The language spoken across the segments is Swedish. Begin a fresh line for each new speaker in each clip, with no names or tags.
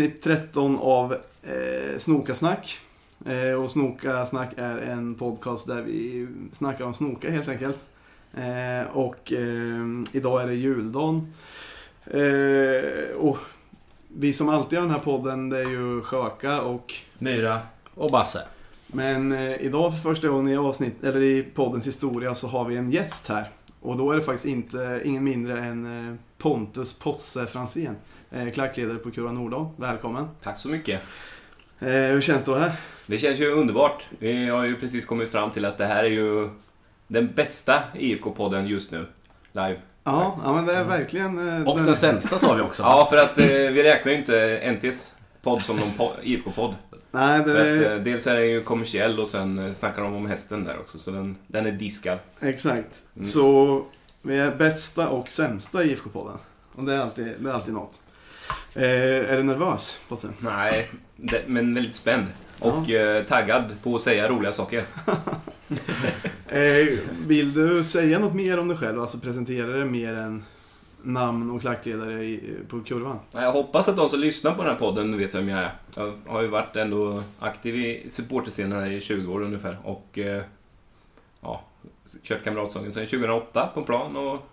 avsnitt 13 av eh, Snokasnack. Eh, och Snokasnack är en podcast där vi snackar om snoka helt enkelt. Eh, och eh, idag är det juldagen. Eh, och vi som alltid har den här podden det är ju Sjöka och
Myra.
Och Basse.
Men eh, idag för första gången i avsnitt, eller i poddens historia så har vi en gäst här. Och då är det faktiskt inte, ingen mindre än eh, Pontus Posse Franzén. Eh, klackledare på Kura Nordahl. Välkommen.
Tack så mycket.
Eh, hur känns det här?
Det känns ju underbart. Vi har ju precis kommit fram till att det här är ju den bästa IFK-podden just nu. Live.
Ja, ja men det är verkligen... eh,
Och den sämsta sa vi också.
Ja, för att eh, vi räknar ju inte NTs podd som någon po- IFK-podd.
Nej, det
att, eh, dels är den ju kommersiell och sen eh, snackar de om hästen där också, så den, den är diskad.
Exakt.
Mm.
Så vi är bästa och sämsta IFK-podden. Och det är alltid, det är alltid något. Eh, är du nervös, Posse?
Nej, det, men väldigt spänd. Och eh, taggad på att säga roliga saker.
Eh, vill du säga något mer om dig själv? Alltså presentera dig mer än namn och klackledare i, på kurvan?
Jag hoppas att de som lyssnar på den här podden vet vem jag är. Jag har ju varit ändå aktiv i supporterscenen här i 20 år ungefär. Och eh, ja, kört Kamratsången sedan 2008 på plan och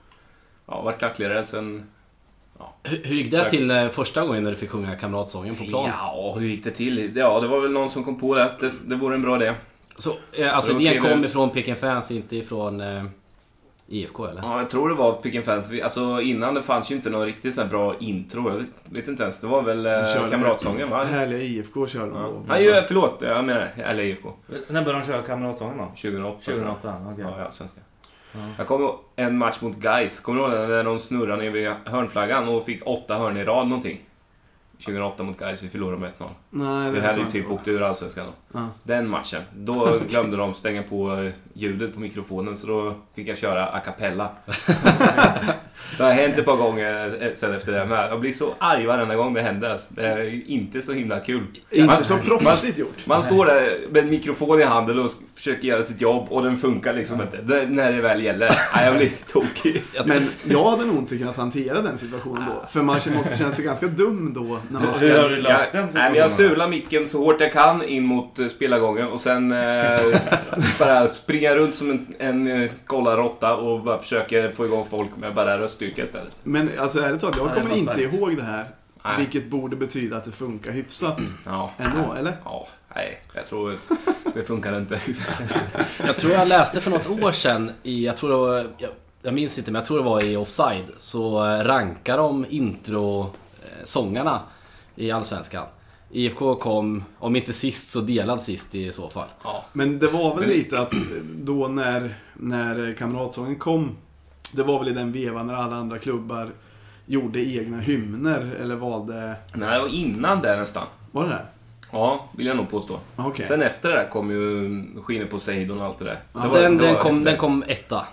ja, varit klackledare sedan...
Hur, hur gick det
Strax.
till eh, första gången när du fick sjunga Kamratsången på plan?
Ja, hur gick det till? Ja, det var väl någon som kom på det att det, det vore en bra idé.
Så, eh, alltså idén kom
trevligt.
ifrån Peking Fans, inte ifrån eh, IFK eller?
Ja, jag tror det var Pick Fans. Vi- Alltså innan det fanns ju inte någon riktigt så här bra intro. Jag vet, vet inte ens. Det var väl eh, Kamratsången va?
Härliga IFK körde de
Ja.
då.
Nej, ju- förlåt. Jag menar eller IFK.
När började de köra Kamratsången då?
2008.
2008, okej.
Ja, ja, svenska.
Ja.
Jag kommer ihåg en match mot Guys. Kommer du ihåg den när de snurrade ner vid hörnflaggan och fick åtta hörn i rad någonting? 2008 mot Guys, vi förlorade med 1-0.
Nej,
Vi
det
hade ju typ åkt ur Allsvenskan då.
Ja.
Den matchen. Då glömde de stänga på ljudet på mikrofonen så då fick jag köra a cappella. det har hänt ett par gånger sen efter det med. Jag blir så arg varenda gång det händer. alltså. Det är inte så himla kul.
Inte
Man-
så proffsigt gjort.
Man står där med en mikrofon i handen och försöker göra sitt jobb och den funkar liksom inte. Det, när det väl gäller. Nej, jag blir tokig.
Men jag hade nog inte kunnat hantera den situationen då. För man måste känna sig ganska dum då när man
Hur har du
Jag,
löst den
nej, men jag sular micken så hårt jag kan in mot eh, spelargången och sen eh, bara springa runt som en, en eh, skållaråtta och bara försöker få igång folk med bara röststyrka istället.
Men alltså ärligt talat, jag kommer inte
starkt.
ihåg det här.
Nej.
Vilket borde betyda att det funkar hyfsat
Ja.
ändå, eller?
Ja, nej, jag tror det funkar inte hyfsat.
Jag tror jag läste för något år sedan i, jag tror det var, jag, jag minns inte men jag tror det var i Offside. Så eh, rankar de intro-sångarna i Allsvenskan. IFK kom, om inte sist så delad sist i så fall.
Ja.
Men det var väl
Men-
lite att då när, när Kamratsången kom, det var väl i den vevan när alla andra klubbar gjorde egna hymner eller valde...
Nej, det var innan det nästan.
Var det det?
Ja, vill jag nog påstå.
Okej.
Sen efter det där kom ju Skiner på Seidon och allt det där.
Ja,
Det var-
Den,
det
den, kom, den kom etta.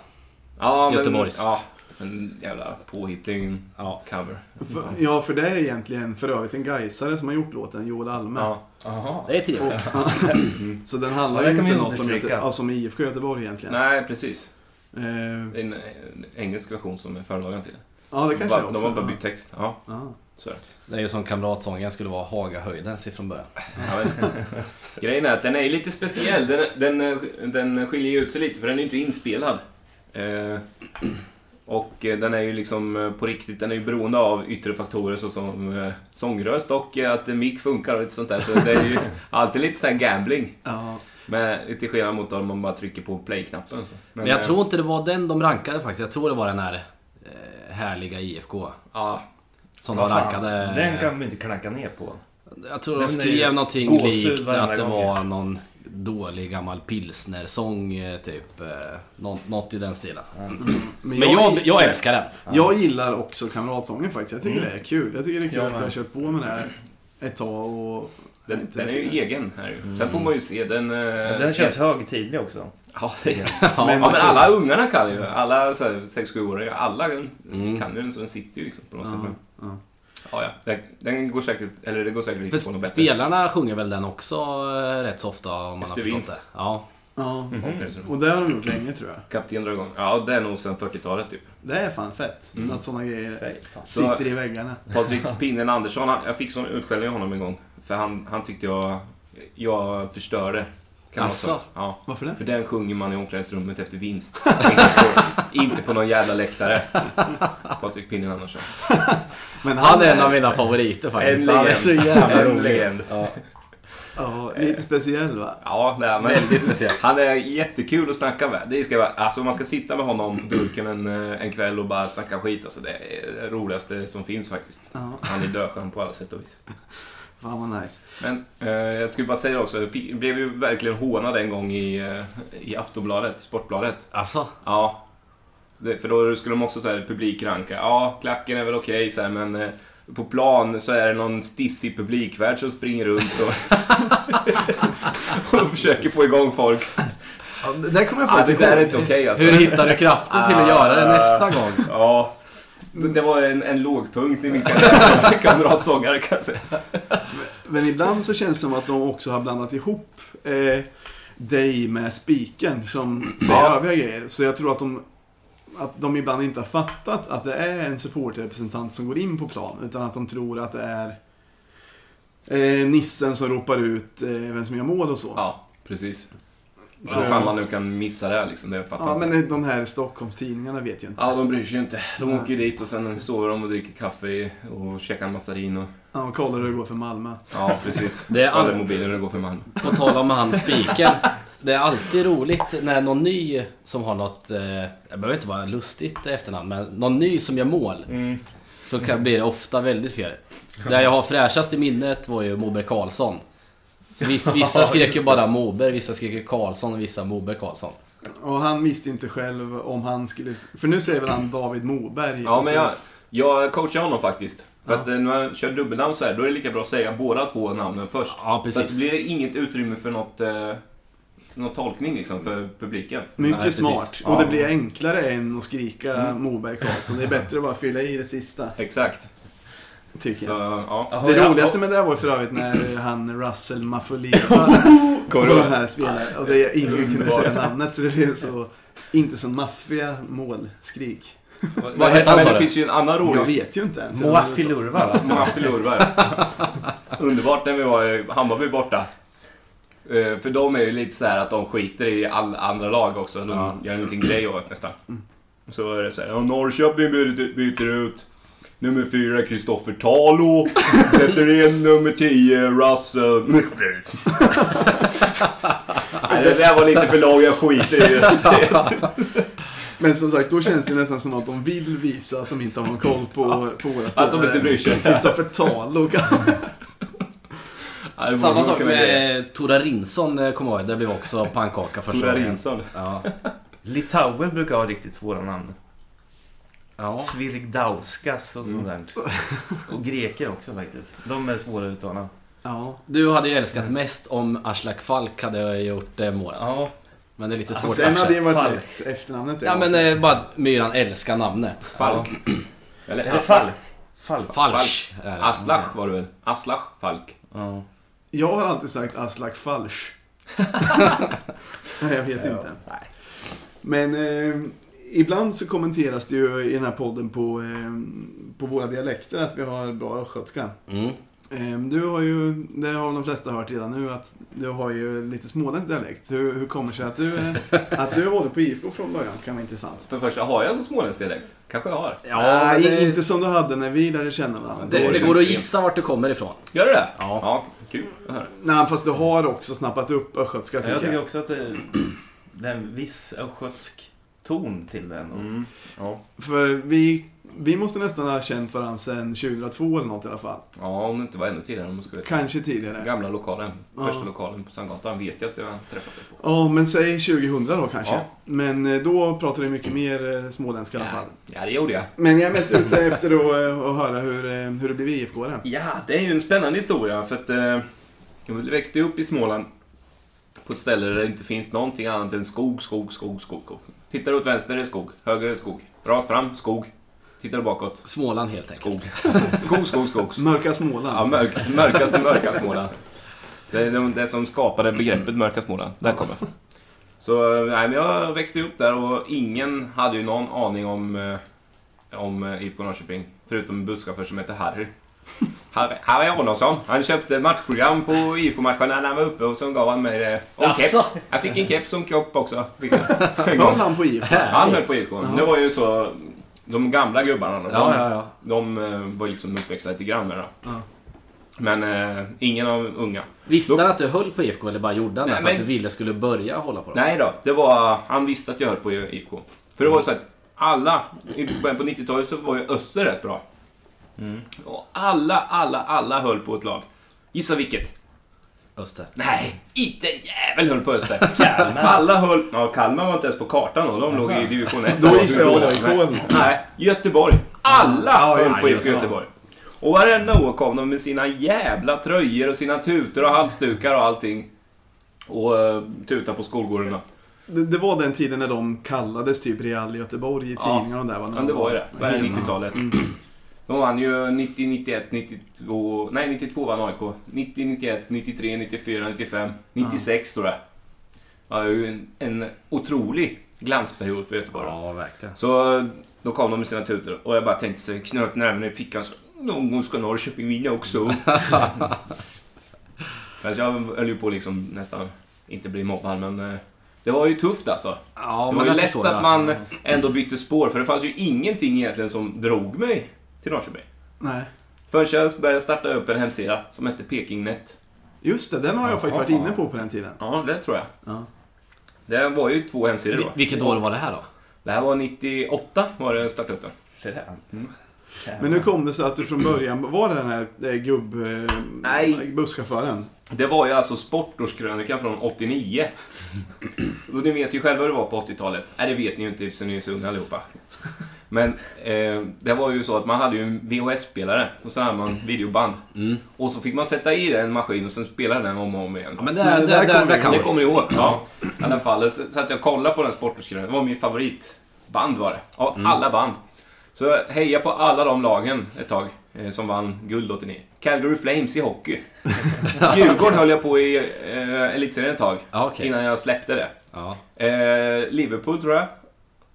Ja, men,
Göteborgs.
Ja, en jävla påhittig
Ja.
cover.
För, ja, för det är egentligen för övrigt en Gaisare som har gjort låten, Joel Alme.
Ja.
Jaha.
Det är trevligt.
Så den handlar
Ja,
ju inte något om. Göte, alltså om IFK Göteborg egentligen.
Nej, precis.
Eh,
Det är en, en engelsk version som är förlagen till det.
ja, det
De,
kanske
de har bara bytt text. Ja,
Ja.
så det.
Är ju som kamratsången skulle vara Hagahöjdens ifrån början.
Ja, grejen är att den är lite speciell. Den, den, den skiljer ju ut sig lite för den är inte inspelad. Eh, och eh, den är ju liksom eh, på riktigt, den är ju beroende av yttre faktorer såsom eh, sångröst och att mick funkar och lite sånt där. Så det är ju alltid lite sån här gambling.
Ja.
Men till skillnad mot om man bara trycker på play-knappen. Så.
Men jag
eh,
tror inte det var den de rankade faktiskt. Jag tror det var den här eh, härliga IFK.
Ja,
Som de rankade.
Den kan vi inte knacka ner på.
Jag tror de skrev någonting likt att det var någon dålig gammal pilsnersång eh, typ. Nå något i den stilen. Men jag, jag älskar den.
Jag gillar också Kamratsången faktiskt. Jag tycker
Mm.
det är kul. Jag tycker det är kul
Jag
att jag har kört på med det här ett tag och...
den, den är ju egen här ju. Sen får man ju se den... eh,
Den känns högtidlig också.
Ja, det är
Ja,
Men-
Ja, men alla ungarna kan ju. Alla 6-7-åringar. Alla
Mm.
kan ju den så den sitter ju liksom på något sätt.
Ja, ja.
ja, ja. Den, den går säkert, eller det går säkert inte på
För
något bättre.
spelarna sjunger väl den också eh, rätt så ofta om man
Efter
har förstått
vinst.
det. Ja.
Ja.
Omklädningsrum.
Och det har de gjort länge tror jag.
Kapten drar igång. Ja, det är nog sedan 40-talet typ.
Det är fan fett.
Mm.
Att sådana grejer
Fej, fan.
sitter i väggarna.
Patrik Pinnen Andersson, jag fick sån utskällning av honom en gång. För han, han tyckte jag, jag förstörde. Kan man
Asså?
säga. Ja.
Varför det?
För den sjunger man i omklädningsrummet efter vinst. inte, på, inte på någon jävla läktare. Patrik Pinnen Andersson.
Men
Han är en av mina favoriter faktiskt.
En
Han är så jävla
En
rolig.
legend.
Ja,
Ja, lite speciell va?
Ja, nej, men
väldigt speciellt.
han är jättekul att snacka med. Det ska vara, alltså man ska sitta med honom på Durken en, eh, en kväll och bara snacka skit. Alltså, det är det roligaste som finns faktiskt.
Ja,
Han är döskön på alla sätt och vis.
fan vad nice.
Men eh, jag skulle bara säga det också, jag fick, blev ju verkligen hånad en gång i, eh, i Aftonbladet, Sportbladet.
Alltså,
Ja. Det, för då skulle de också så här publikranka. Ja, klacken är väl okej så här, men eh, på plan så är det någon stissig publikvärd som springer runt och, och försöker få igång folk.
Ja, det där kommer jag
Ja, det
faktiskt
där är inte okej alltså.
hur hittar du kraften till att göra det nästa gång?
Ja. Det var en, en lågpunkt i min kamratsångare kan jag säga.
Men ibland så känns det som att de också har blandat ihop eh, dig med spiken som säger
Ja.
övriga grejer. Så jag tror att de, att de ibland inte har fattat att det är en supporterrepresentant som går in på plan. Utan att de tror att det är eh, nissen som ropar ut eh, vem som gör mål och så.
Ja, precis.
Så-
Så fan man nu kan missa det här, liksom, det fattar
Ja,
inte.
men de här Stockholmstidningarna vet ju inte.
Ja, de bryr sig ju inte. De
Nej.
åker ju dit och sen sover de och dricker kaffe och käkar en massarin och...
Ja, och kollar hur det går för Malmö.
Ja, precis.
Det är all-
mobilen hur det går för man.
På tal om han spiken. Det är alltid roligt när någon ny som har något, eh, det behöver inte vara lustigt efternamn, men någon ny som gör mål. Så kan, blir det ofta väldigt fel. Det jag har fräschast i minnet var ju Moberg Karlsson. Så vissa, vissa skrek ju bara Moberg, vissa skrek ju Karlsson och vissa Moberg Karlsson.
Och han visste ju inte själv om han skulle... För nu säger väl han David Moberg.
Ja, men
så-
jag, jag coachar honom faktiskt. För
Ja.
att eh, när man kör dubbelnamn så här, då är det lika bra att säga båda två namnen först.
Ja,
Så att
precis.
blir det inget utrymme för något, eh, någon tolkning liksom för publiken.
Mycket
Nej, precis.
smart.
Ja.
Och det blir enklare än att skrika
Mm.
Moberg Karlsson. Det är bättre att bara fylla i det sista,
Exakt.
Tycker
Så,
jag.
ja.
Jaha,
Det
ja,
roligaste med det var för övrigt när han Russell Maffoleva
Kommer
var
du
den här spelaren. Och det ingen kunde säga namnet så det blev så... Inte så maffiga målskrik.
Vad hette han,
Men
sa
det finns ju en annan rolig
Jag vet ju inte ens.
Moaffi Lurva va?
Maffi Lurvar. Underbart när vi var i Hammarby borta. Eh, För de är ju lite så här att de skiter i alla andra lag också. De
Ja.
gör en liten grej av det nästan. Så är det så här, ja, Norrköping byter, byter ut nummer fyra Kristoffer Talo. Sätter in nummer 10 Russell. Nej, det där var lite för långt, jag skiter i det.
Men som sagt, då känns det nästan som att de vill visa att de inte har någon koll på, på våra spelare.
Att de inte bryr sig.
Kristoffer Talo.
Ja,
Samma sak med Tora Rinsson, eh, kommer jag ihåg. Det blev också pannkaka första
Tora
gången.
Rinsson.
Ja.
Litauen brukar ha riktigt svåra namn.
Ja.
Svirgdauskas och sånt där. Och greker också faktiskt. De är svåra att uttala.
Ja.
Du hade ju älskat mest om Aslak Falk hade gjort eh, mål.
Ja,
Men det är lite
Alltså,
svårt
Den
kanske.
hade ju varit
Falk.
lätt. Efternamnet är
Ja men eh, bara att Myran älskar namnet.
Falk. Eller
är det Falk? Falk?
Falsch är det.
Aslach var det väl? Aslach Falk.
Ja.
Jag har alltid sagt Aslak Falsch. Nej, jag vet inte.
Nej.
Men eh, ibland så kommenteras det ju i den här podden på, eh, på våra dialekter att vi har bra östgötska.
Mm.
Eh, du har ju, det har de flesta hört redan nu, att du har ju lite småländsk dialekt. Hur, hur kommer det sig att du, att du håller på IFK från början? kan vara intressant.
För det första, har jag så småländsk dialekt? Kanske jag har.
Ja,
Nej,
det,
inte som du hade när vi lärde känna varandra.
det, det går att gissa vart du kommer ifrån.
Gör det det?
Ja.
Ja, kul.
Nej, fast du har också snappat upp östgötska
Jag
tycker
tycker
jag.
också att det, det är en viss östgötsk ton till den. Och,
Mm.
ja.
För vi, vi måste nästan ha känt varandra sedan 2002 eller något i alla fall.
Ja, om det inte var ännu tidigare. Om skulle
Kanske tidigare.
Gamla lokalen.
Ja.
Första lokalen på Sandgatan vet jag att jag har träffat dig på.
Ja, men säg 2000 då kanske.
Ja.
Men eh, då pratar du mycket mer eh, småländska i alla fall.
Ja, det gjorde jag.
Men jag är mest ute efter att, eh, att höra hur, hur det blev IFK -are.
Ja, det är ju en spännande historia för att jag växte upp i Småland på ett ställe där det inte finns någonting annat än skog, skog, skog, skog. skog. Tittar du åt vänster är det skog, höger är det skog. Rakt fram, skog. Tittar du bakåt,
Småland helt enkelt.
skog. Skog, skog, skog.
Mörka Småland.
Ja, mörk, mörkaste mörka Småland. Det är det, det som skapade begreppet mörka Småland. Där kommer jag. Så eh, nej, men jag växte upp där och ingen hade ju någon aning om, eh, om eh, IFK Norrköping. Förutom en busschaufför som heter Harry. Harry, Harry Aronsson. Han köpte matchprogram på IFK-matcherna när han var uppe och så gav han mig det. Och en
Jaså?
keps. Jag fick en keps som kopp också.
Höll han på IFK?
Han höll på IFK. Det var ju så... De gamla gubbarna, de,
Ja, ja, ja.
de eh, var liksom uppväxta lite grann med det.
Ja.
Men eh, ingen av unga.
Visste
Då-
han att du höll på IFK eller bara gjorde han det
Nej,
för att
men-
du ville skulle börja hålla på dem?
Nej då, det var... Han visste att jag höll på IFK. För det var så att alla, i början på 90-talet så var ju Öster rätt bra. Och alla, alla, alla höll på ett lag. Gissa vilket?
Öster.
Nej, inte en jävel höll på Öster. Kalmar. Alla höll... Ja, Kalmar var inte ens på kartan då. De låg i division 1.
Då gissar jag AIK.
Nej, Göteborg. Alla
Ja,
höll på IFK. Göteborg. Och varenda år kom de med sina jävla tröjor och sina tutor och halsdukar och allting. Och uh, tuta på skolgårdarna.
Det, det var den tiden när de kallades typ Real Göteborg i
Ja.
tidningarna och där. Va?
Ja,
de
det var ju det. Början av
helt-
90-talet.
Mm.
De vann ju 90, 91, 92... Nej, 92 vann AIK. 90, 91, 93, 94, 95, 96 tror jag. Ja, det är ju en, en otrolig glansperiod för Göteborg.
Ja, verkligen.
Så då kom de med sina tutor och jag bara tänkte så knöt näven i fickan så någon gång ska Norrköping vinna också. Fast jag höll ju på liksom nästan inte bli mobbad men eh, det var ju tufft alltså.
Ja,
det
men
var ju lätt att man ändå bytte spår för det fanns ju ingenting egentligen som drog mig till Norrköping.
Nej.
Förrän jag började starta upp en hemsida som hette Pekingnet.
Just det, den har jag faktiskt varit inne på på den tiden.
Ja, det tror jag.
Ja.
Det var ju två hemsidor då.
Vilket år var det här då?
Det här var 98 var det jag startade upp den.
Fränt.
Men nu kom det så att du från början var den här eh, gubb... Eh,
Nej.
Busschauffören.
Det var ju alltså Sportårskrönikan från 89. Och ni vet ju själva hur det var på 80-talet. Nej, det vet ni ju inte eftersom ni är så unga allihopa. Men eh, det var ju så att man hade ju en VHS-spelare och så hade man videoband.
Mm.
Och så fick man sätta i den maskin och sen spela den om och om igen.
Ja, men det,
Nej,
det,
det där
det,
kommer
det,
vi
kan
det kommer ni ihåg? Ja. I alla fall, så, att jag kollade på den Sportårskrönikan. Det var min favoritband var det. Ja, alla band. Så jag heja på alla de lagen ett tag eh, som vann guld 89. Calgary Flames i hockey. Djurgården höll jag på i eh, elitserien ett tag.
Ja, okej.
Innan jag släppte det.
Ja.
Eh, Liverpool tror jag.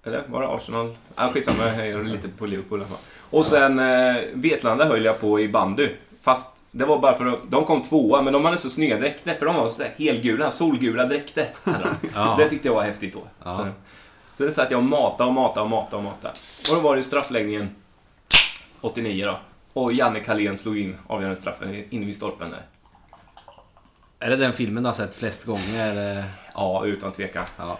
Eller var det Arsenal? Ah, skitsamma, jag hejar lite på Liverpool i alla fall. Och sen eh, Vetlanda höll jag på i bandy. Fast det var bara för att de kom tvåa, men de hade så snygga dräkter. För de var så helgula, solgula dräkter.
Ja.
Det tyckte jag var häftigt då.
Ja.
Så, så det satt jag och matade och matade och matade och matade. Och då var det straffläggningen 89 då. Och Janne Kalén slog in avgörande straffen inne vid stolpen där.
Är det den filmen du har sett flest gånger?
Ja, utan tvekan.
Ja.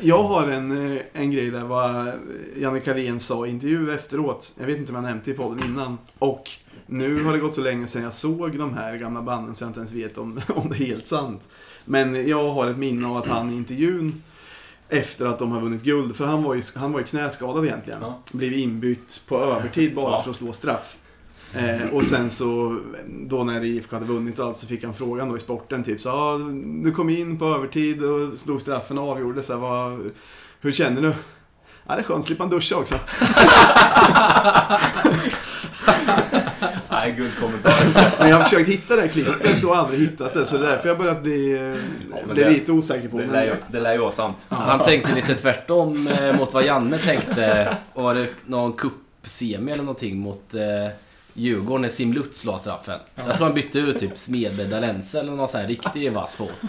Jag har en, eh, en grej där vad Janne Carlén sa i intervju efteråt. Jag vet inte om jag nämnt det i podden innan. Och nu har det gått så länge sedan jag såg de här gamla banden så jag inte ens vet om, om det är helt sant. Men jag har ett minne av att han i intervjun efter att de har vunnit guld, för han var ju, han var ju knäskadad egentligen.
Ja.
Blivit inbytt på övertid bara
Ja.
för att slå straff. Eh, och sen så, då när IFK hade vunnit allt så fick han frågan då i sporten typ så ah, du kom in på övertid och slog straffen och avgjorde så här, vad, hur känner du? Ja, det är skönt att slippa en duscha också.
Nej, guldkommentar.
Men jag har försökt hitta det här klippet och aldrig hittat det så det är därför jag börjat bli, eh,
men
bli
det-
lite osäker på
Det
men-
lär ju, det lär ju vara sant.
Han tänkte lite tvärtom eh, mot vad Janne tänkte. Var det någon cup-semi eller någonting mot eh, Djurgården när Sim Lutz la straffen? Jag tror han bytte ut typ Smedberg Dalense eller någon sån här riktig vass fot.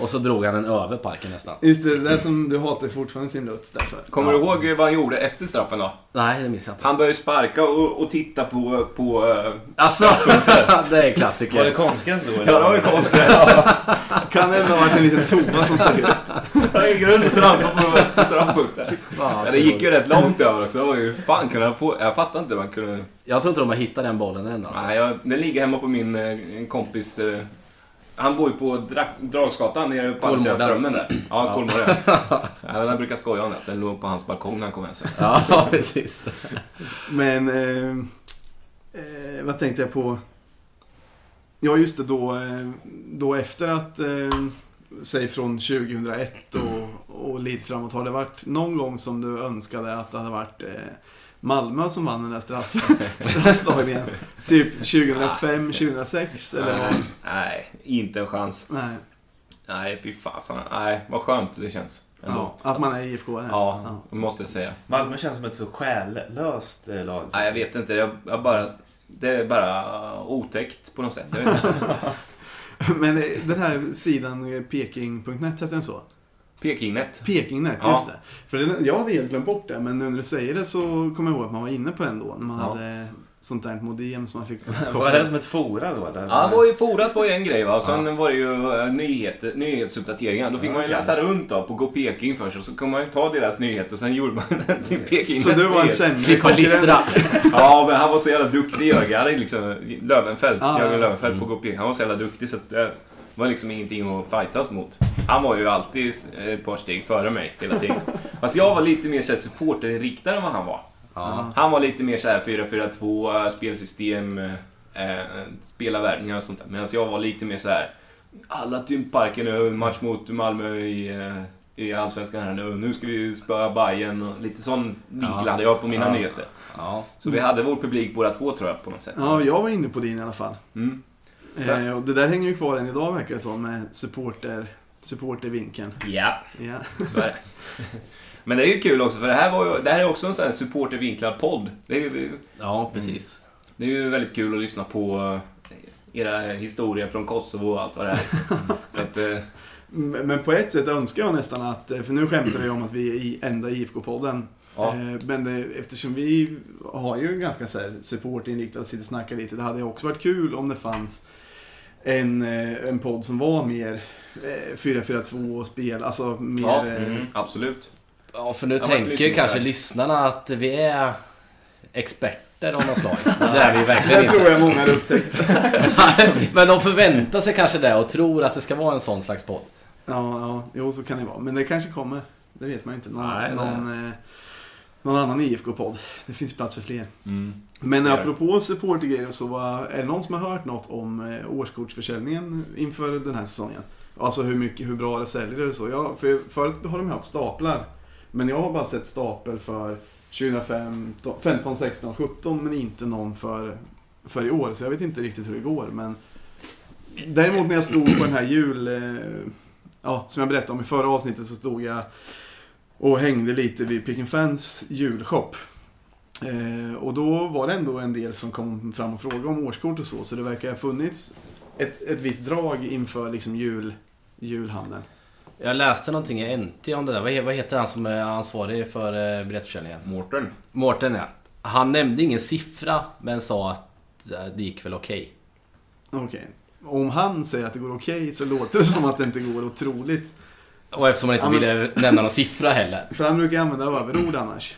Och så drog han den över parken nästan.
Just det, det där som du hatar fortfarande sin Lutz därför.
Kommer du ihåg vad han gjorde efter straffen då?
Nej, det minns jag inte.
Han började sparka och, och titta på... på eh,
Alltså, det är
Var det
klassiker.
konstgräs då?
ja, det var ju konstigt.
Kan det ändå ha varit en liten tova som stack ut?
Han gick runt och trampade på, straffpunkten. Ja, det gick ju rätt långt över också. Det var ju... Fan kunde han få... Jag fattar inte hur man kunde...
Jag tror inte de har hittat den bollen än alltså.
Nej, jag, den ligger hemma på min eh, en kompis... Han bor ju på Dra Dragsgatan nere på andra sidan strömmen där. Ja, Kolmården. ja, han brukar skoja om det. Den låg på hans balkong när han kom hem sen.
Ja, precis.
Men, eh, eh, vad tänkte jag på? Ja, just det, då, eh, då efter att, eh, säg från 2001 och, och lite framåt, har det varit någon gång som du önskade att det hade varit eh, Malmö som vann den där straff, straffslagningen? Typ 2005, 2006 eller vad?
Nej, nej, inte en chans.
Nej.
Nej, fy fasen. Nej, vad skönt det känns. Ändå.
Ja, att man är IFK.
Ja, det måste jag säga.
Malmö känns som ett så själlöst eh, lag.
Nej, jag vet inte. Jag, jag bara, det är bara otäckt på något sätt.
Men eh, den här sidan eh, peking.net, hette den så?
Pekingnet.
Pekingnet,
Ja.
just det. För den, jag hade helt glömt bort det, men nu när du säger det så kommer jag ihåg att man var inne på den då. När man
Ja.
hade sånt där modem som man fick
Var det som ett fora då eller?
Ja, var ju, forat var ju en grej va. Och sen var det ju eh, nyheter, nyhetsuppdateringar. Då fick man ju läsa runt då på Gå Peking först och så kunde man ju ta deras nyheter och sen gjorde man den till Peking
Så du var en sämre
Klippa listra.
Ja, men han var så jävla duktig Jörgen. Han är liksom Lövenfelt,
Ja,
Jörgen
ja.
Lövenfelt på Gå Peking. Han var så jävla duktig så att det var liksom ingenting att fightas mot. Han var ju alltid ett par steg före mig hela tiden. Fast jag var lite mer supporterriktad än vad han var.
Ja.
Han var lite mer så här 4-4-2, eh, spelsystem, eh, eh, spelarvärvningar och sånt där. Medan jag var lite mer så här alla till parken nu, match mot Malmö i, eh, i Allsvenskan här nu. Nu ska vi spöa Bayern och lite sån vinkel
Ja.
hade jag på mina
Ja.
nyheter.
Ja.
Så vi hade vår publik båda två tror jag på något sätt.
Ja, jag var inne på din i alla fall.
Mm.
Eh, och det där hänger ju kvar än idag verkar det som, med supporter, supportervinkeln.
Ja,
Ja.
så är det. Men det är ju kul också för det här, var ju, det här är också en sån här supportervinklad podd. Det är, ju,
ja, precis.
det är ju väldigt kul att lyssna på eh, era historier från Kosovo och allt vad det är. Att, eh,
Men på ett sätt önskar jag nästan att, eh, för nu skämtar vi om att vi är i enda IFK-podden.
ja.
Eh, Men det, eftersom vi har ju en ganska så här supportinriktad, sitter och snackar lite. Det hade ju också varit kul om det fanns en, eh, en podd som var mer eh, 4-4-2 och spel, alltså mer...
ja
eh,
mm, absolut.
Ja, för nu tänker kanske lyssnarna att vi är experter av något slag. Det är vi verkligen
Det tror
inte.
jag många har upptäckt.
Men de förväntar sig kanske det och tror att det ska vara en sån slags podd.
Ja, ja, jo så kan det vara. Men det kanske kommer. Det vet man inte. Någon,
Nej,
någon, eh, någon annan IFK-podd. Det finns plats för fler.
Mm.
Men apropå supportergrejer så var, är det någon som har hört något om eh, årskortsförsäljningen inför den här säsongen? Alltså hur, mycket, hur bra det säljer eller så. Jag, för förut har de haft staplar. Men jag har bara sett stapel för 2015, 15, 16, 17 men inte någon för, för i år. Så jag vet inte riktigt hur det går. Men däremot när jag stod på den här jul... Eh, ja, som jag berättade om i förra avsnittet så stod jag och hängde lite vid Pick Fans julshop. Eh, och då var det ändå en del som kom fram och frågade om årskort och så. Så det verkar ha funnits ett, ett visst drag inför liksom jul, julhandeln.
Jag läste någonting i NT om det där. Vad he- Vad heter han som är ansvarig för eh, biljettförsäljningen?
Mårten.
Mårten ja. Han nämnde ingen siffra men sa att eh, det gick väl okej.
Okej. Om han säger att det går okej så låter det som att det inte går otroligt.
Och eftersom han inte
Ja, men-
ville nämna någon siffra heller.
För han brukar använda överord annars.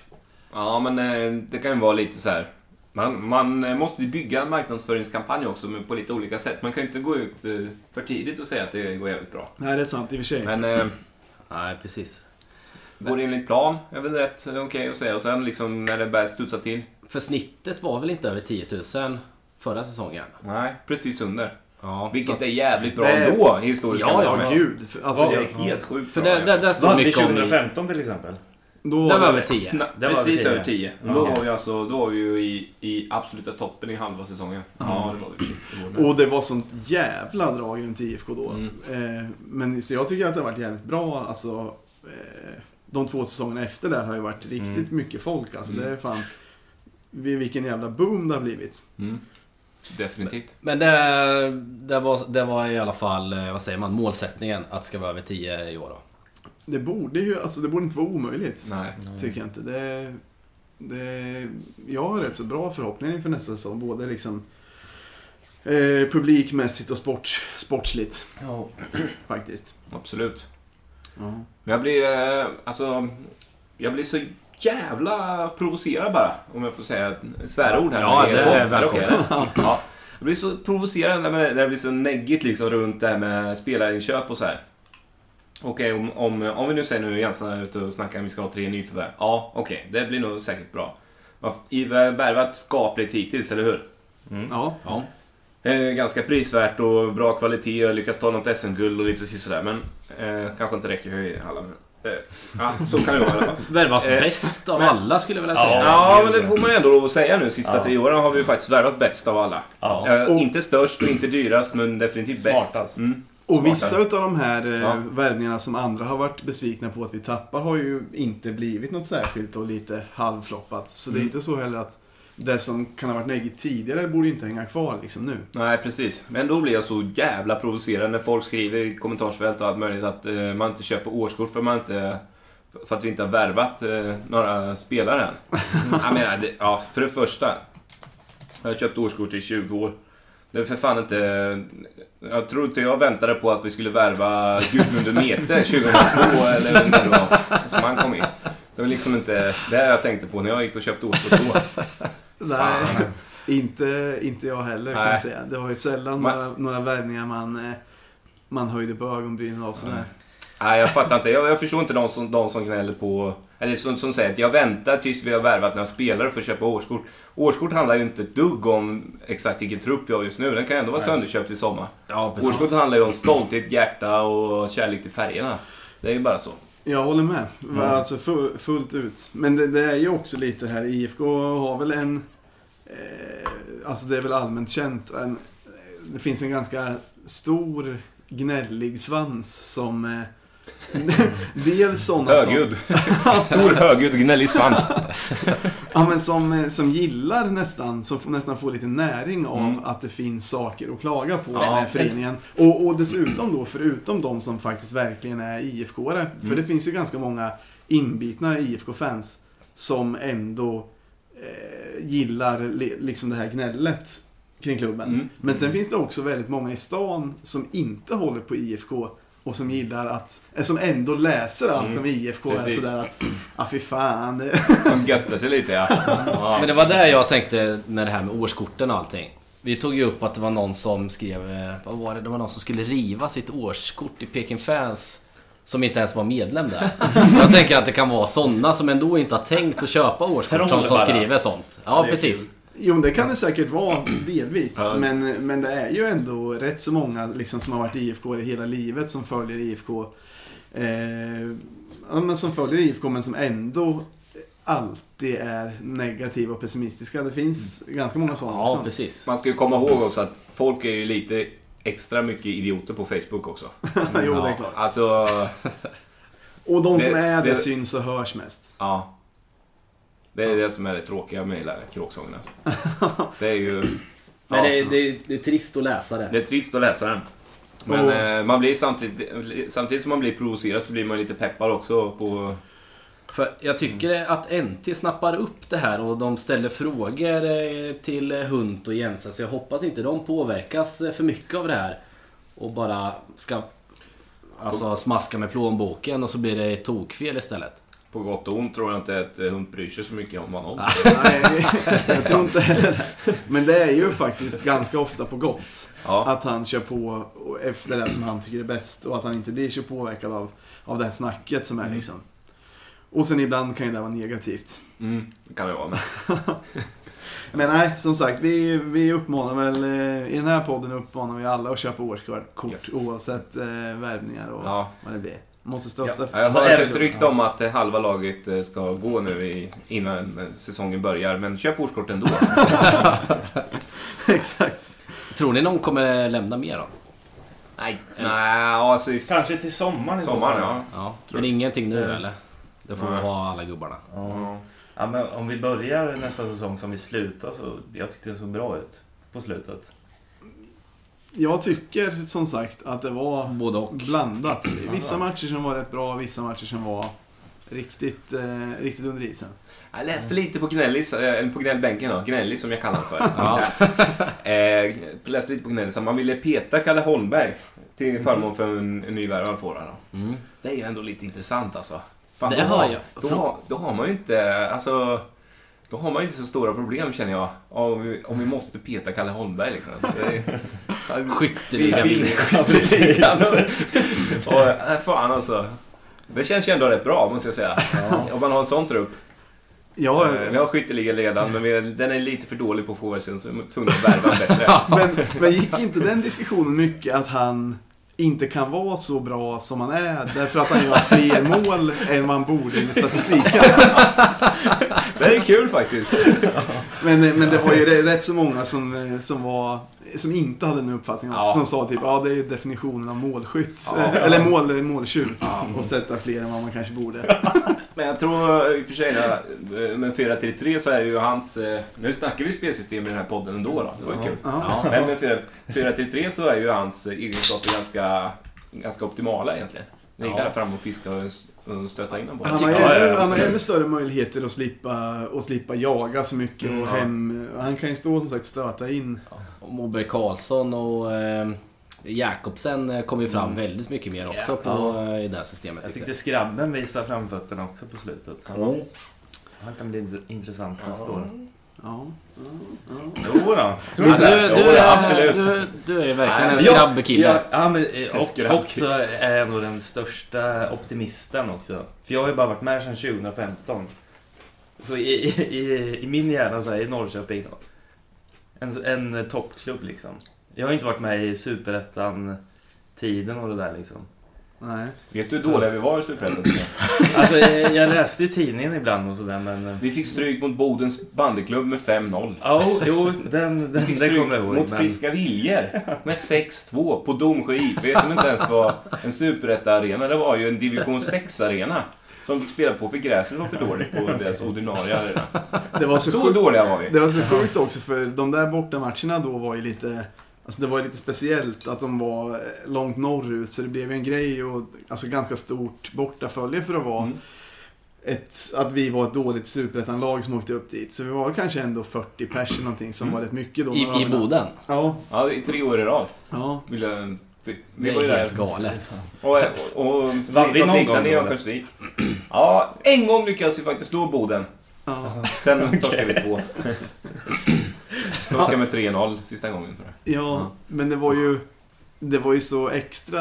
Ja, men eh, det kan ju vara lite så här. Man, man eh, måste ju bygga en marknadsföringskampanj också men på lite olika sätt. Man kan ju inte gå ut eh, för tidigt och säga att det går jävligt bra.
Nej, det är sant i och för sig.
Men eh,
Nej, precis.
går det enligt plan är väl rätt eh, okej att säga. Och sen liksom när det börjar studsa till.
För snittet var väl inte över 10 000 förra säsongen?
Nej, precis under.
Ja,
Vilket
så-
är jävligt bra
Det
ändå i historiska
Ja, ja,
gud. Alltså,
Ja,
Det
det,
är helt sjukt
För
bra.
där, där,
vi
mycket om... i-
2015 till exempel?
Då
Där var över 10.
Sna-
Det var
precis
över
över 10.
10.
Då, var vi alltså, då var vi ju i, i absoluta toppen i halva säsongen. Ja, det var vi. Det var.
Och det var sånt jävla drag runt IFK då.
Mm.
Eh, men så jag tycker att det har varit jävligt bra. Alltså, eh, de två säsongerna efter där har ju varit riktigt
Mm.
mycket folk. Alltså,
Mm.
det är fan... vi- Vilken jävla boom det har blivit.
Mm. Definitivt.
Men det, det, var, det var i alla fall, eh, vad säger man, målsättningen att det ska vara över 10 i år då.
Det borde ju, alltså det borde inte vara omöjligt.
Nej.
Tycker jag inte. Det, det, jag har rätt så bra förhoppningar inför nästa säsong. Både liksom eh, publikmässigt och sports, sportsligt
Ja.
faktiskt.
Absolut.
Ja.
Men jag blir, eh, alltså, jag blir så jävla provocerad bara, om jag får säga svärord här.
Ja, det är välkommet.
Ja. Jag blir så provocerad när det blir så neggigt liksom runt det här med spelarinköp och så här. Okej, om, om, om vi nu säger nu Jensen är ute och snackar om vi ska ha tre nyförvärv. Ja, okej, det blir nog säkert bra. Har värvat skapligt hittills, eller hur?
ja.
Ja.
Eh, ganska prisvärt och bra kvalitet och lyckas ta något SM-guld och lite sådär. Men eh, kanske inte räcker i alla. Men, eh, ja, så kan det vara i alla fall.
Värvas
Eh,
bäst av alla skulle jag vilja säga.
Ja, men det får man ändå lov att säga nu. Sista
Ja.
tre åren har vi ju faktiskt värvat bäst av alla.
Ja.
Eh,
Och-
Inte störst och inte dyrast, men definitivt bäst.
Smartast.
Mm.
Och vissa av de här eh,
Ja.
värvningarna som andra har varit besvikna på att vi tappar har ju inte blivit något särskilt och lite halvfloppat. Så det är
Mm.
inte så heller att det som kan ha varit negativt tidigare borde inte hänga kvar liksom nu.
Nej, precis. Men då blir jag så jävla provocerad när folk skriver i kommentarsfält och allt möjligt att eh, man inte köper årskort för man inte... För att vi inte har värvat eh, några spelare än. Jag menar, det, ja, för det första. Jag har köpt årskort i 20 år. Det är för fan inte... Jag tror inte jag väntade på att vi skulle värva Gudmund Mete 2002 eller när det var som han kom in. Det var liksom inte det jag tänkte på när jag gick och köpte då.
Nej, inte, inte jag heller kan
Nej.
jag säga. Det var ju sällan
Man-
några, några värvningar man, eh, man höjde på ögonbrynen av sådär.
Nej, jag fattar inte. Jag, jag förstår inte de som, de som gnäller på... Eller som, som säger att jag väntar tills vi har värvat några spelare för att köpa årskort. Årskort handlar ju inte ett dugg om exakt vilken trupp jag har just nu. Den kan ändå vara sönderköpt i sommar.
Ja,
Årskort handlar ju om stolthet, hjärta och kärlek till färgerna. Det är ju bara så.
Jag håller med.
Mm.
Alltså fu- fullt ut. Men det, det är ju också lite här, IFK har väl en... Eh, alltså det är väl allmänt känt. En, det finns en ganska stor gnällig svans som... Eh, dels sådana som...
Högljudd. Stor högljudd gnällig svans.
Ja, men som, eh, som gillar nästan, som nästan får lite näring av
Mm.
att det finns saker att klaga på
Ja.
med föreningen. Och, och dessutom då, förutom de som faktiskt verkligen är IFK-are. För
Mm.
det finns ju ganska många inbitna IFK-fans som ändå eh, gillar li, liksom det här gnället kring klubben.
Mm.
Men sen finns det också väldigt många i stan som inte håller på IFK och som gillar att, eh, som ändå läser allt
Mm.
om IFK. Är
Precis.
sådär att, ah fy fan.
Som göttar sig lite ja. ja.
Men det var där jag tänkte med det här med årskorten och allting. Vi tog ju upp att det var någon som skrev, eh, vad var det? Det var någon som skulle riva sitt årskort i Peking Fans. Som inte ens var medlem där. Jag tänker att det kan vara sådana som ändå inte har tänkt att köpa årskort som, som skriver sånt. Ja, precis.
Jo, det kan det säkert vara delvis.
Ja.
Men, men det är ju ändå rätt så många liksom, som har varit IFK i hela livet som följer IFK. Eh, men som följer IFK men som ändå alltid är negativa och pessimistiska. Det finns ganska många sådana
Ja,
också.
precis.
Man ska ju komma ihåg också att folk är ju lite extra mycket idioter på Facebook också.
jo, det är klart.
Alltså,
Och de som
Det-
är det,
det-
syns och hörs mest.
ja. Det är det som är det tråkiga med hela kråksången alltså. Det är ju...
Men
ja.
det, är- det, är- det är trist att läsa det.
Det är trist att läsa den. Men eh, man blir samtidigt, samtidigt som man blir provocerad så blir man lite peppad också på...
För jag tycker att NT snappar upp det här och de ställer frågor eh, till Hunt och Jensa. Så jag hoppas inte de påverkas eh, för mycket av det här. Och bara ska alltså, smaska med plånboken och så blir det tokfel istället.
På gott och ont tror jag inte att eh, Hunt bryr sig så mycket om någon
Nej, jag tror inte heller. Men det är ju faktiskt ganska ofta på gott.
Ja.
Att han kör på efter det som han tycker är bäst och att han inte blir så påverkad av, av det här snacket som är
Mm.
liksom. Och sen ibland kan ju det vara negativt.
Mm, det kan det vara. Men,
Men nej, som sagt, vi, vi uppmanar väl, eh, i den här podden uppmanar vi alla att köpa årskort oavsett eh, värvningar och
ja.
vad det blir. Måste stötta.
Ja, Jag har
är
hört ett rykte om att eh, halva laget eh, ska gå nu i, innan eh, säsongen börjar, men köp årskort ändå.
Exakt.
Tror ni någon kommer lämna mer då?
Nej. Nej, alltså i
Kanske till sommaren
sommaren, ja.
Ja, men ingenting nu
Mm.
eller? Det får
Nej.
vara alla gubbarna.
Ja.
Ja.
Ja, men om vi börjar nästa säsong som vi slutar så... Jag tyckte det såg bra ut på slutet.
Jag tycker som sagt att det var
Både och.
blandat. Vissa
Ja.
matcher som var rätt bra, vissa matcher som var riktigt, eh, riktigt under isen.
Jag läste lite på Gnällis, eh, eller på gnällbänken då, Gnällis som jag kallar honom för.
Ja.
eh, läste lite på Gnällis, man ville peta Kalle Holmberg till förmån för en, en nyvärvad forward. då.
Mm.
Det är ju ändå lite intressant alltså. Fan,
Det
då, har,
jag.
Då, har, då har man ju inte, alltså... Då har man ju inte så stora problem känner jag. Om vi, om vi måste peta Kalle Holmberg liksom. Är-
Skytteliga
Vi- vi-. Skytteligan. Och, äh, fan alltså. Det känns ju ändå rätt bra måste jag säga. Om man har en sån trupp.
Ja,
Eh, Vi har skytteligaledaren men vi, den är lite för dålig på forwardsen så vi är tvungna att värva bättre.
men, men gick inte den diskussionen mycket att han inte kan vara så bra som han är därför att han gör fler mål än han borde enligt statistiken.
Det är kul faktiskt.
Men, men det var ju rätt så många som, som var som inte hade den uppfattningen också,
Ja.
som sa typ ja det är definitionen av målskytt.
Ja.
Eh, Eller mål, måltjuv.
Ja.
Och sätta fler än vad man kanske borde.
Men jag tror i och för sig, eh, med 4-3-3 så är det ju hans... eh, Nu snackar vi spelsystem i den här podden ändå då. Det var ju
Ja.
kul.
Ja.
Men med 4 4-3-3 så är ju hans eh, egenskaper ganska, ganska optimala egentligen. Gick
Ja.
där fram och fiska och stöta in den på.
Han har,
Ja, ja,
ännu,
ja,
han har ännu större möjligheter att slippa, att slippa jaga så mycket
Mm,
och
ja.
hem. Han kan ju stå som sagt stöta in.
Och Moberg Karlsson och eh, Jakobsen eh, kom ju fram
Mm.
väldigt mycket mer också
Ja.
på, eh, i det här systemet.
Jag
tyckte
tyckte skrabben visade framfötterna också på slutet.
jag.
Han kan bli int- intressant nästa år.
Ja, ja, ja.
Jo då.
Ja,
Tror du
du, du,
absolut.
Du, du är verkligen en
Nej,
Ja,
skrabbekille.
Ja, men, eh, och
Skrabb.
också är jag nog den största optimisten också. För jag har ju bara varit med sedan 2015. Så i, i, i min hjärna så är Norrköping en, en toppklubb liksom. Jag har inte varit med i Superettan-tiden och det där liksom.
Nej.
Vet du hur dåliga vi var i Superettan?
Alltså jag, jag läste i tidningen ibland och sådär men... eh,
Vi fick stryk mot Bodens bandyklubb med 5-0.
Ja, jo, den,
Vi
den,
fick
den
stryk
kommer jag ihåg.
mot
men-
Friska Viljor med 6-2 på Domsjö IP som inte ens var en superetta-arena. Det var ju en division 6-arena. Som fick spela på för gräset var för dåligt på deras ordinarie arena.
Det var så,
Så
sjukt,
dåliga var vi.
det var så sjukt också för de där bortamatcherna då var ju lite Alltså det var lite speciellt att de var eh, långt norrut så det blev en grej och alltså ganska stort bortafölje för att vara
Mm.
ett, att vi var ett dåligt superettan-lag som åkte upp dit. Så vi var kanske ändå 40 pers eller någonting som
Mm.
var rätt mycket då.
I, I Boden.
Ja.
Ja, i tre år i rad.
ja.
Vill jag, vi, vi
Det
var ju
är
där.
helt galet.
Och, och, och
Vann vi någon gång
Örnsköldsvik. Ja, en gång lyckades vi faktiskt slå Boden.
ja.
Sen torskade vi två. Torskade med 3-0 sista gången tror jag.
Ja,
Ja.
men det var ju det var ju så extra,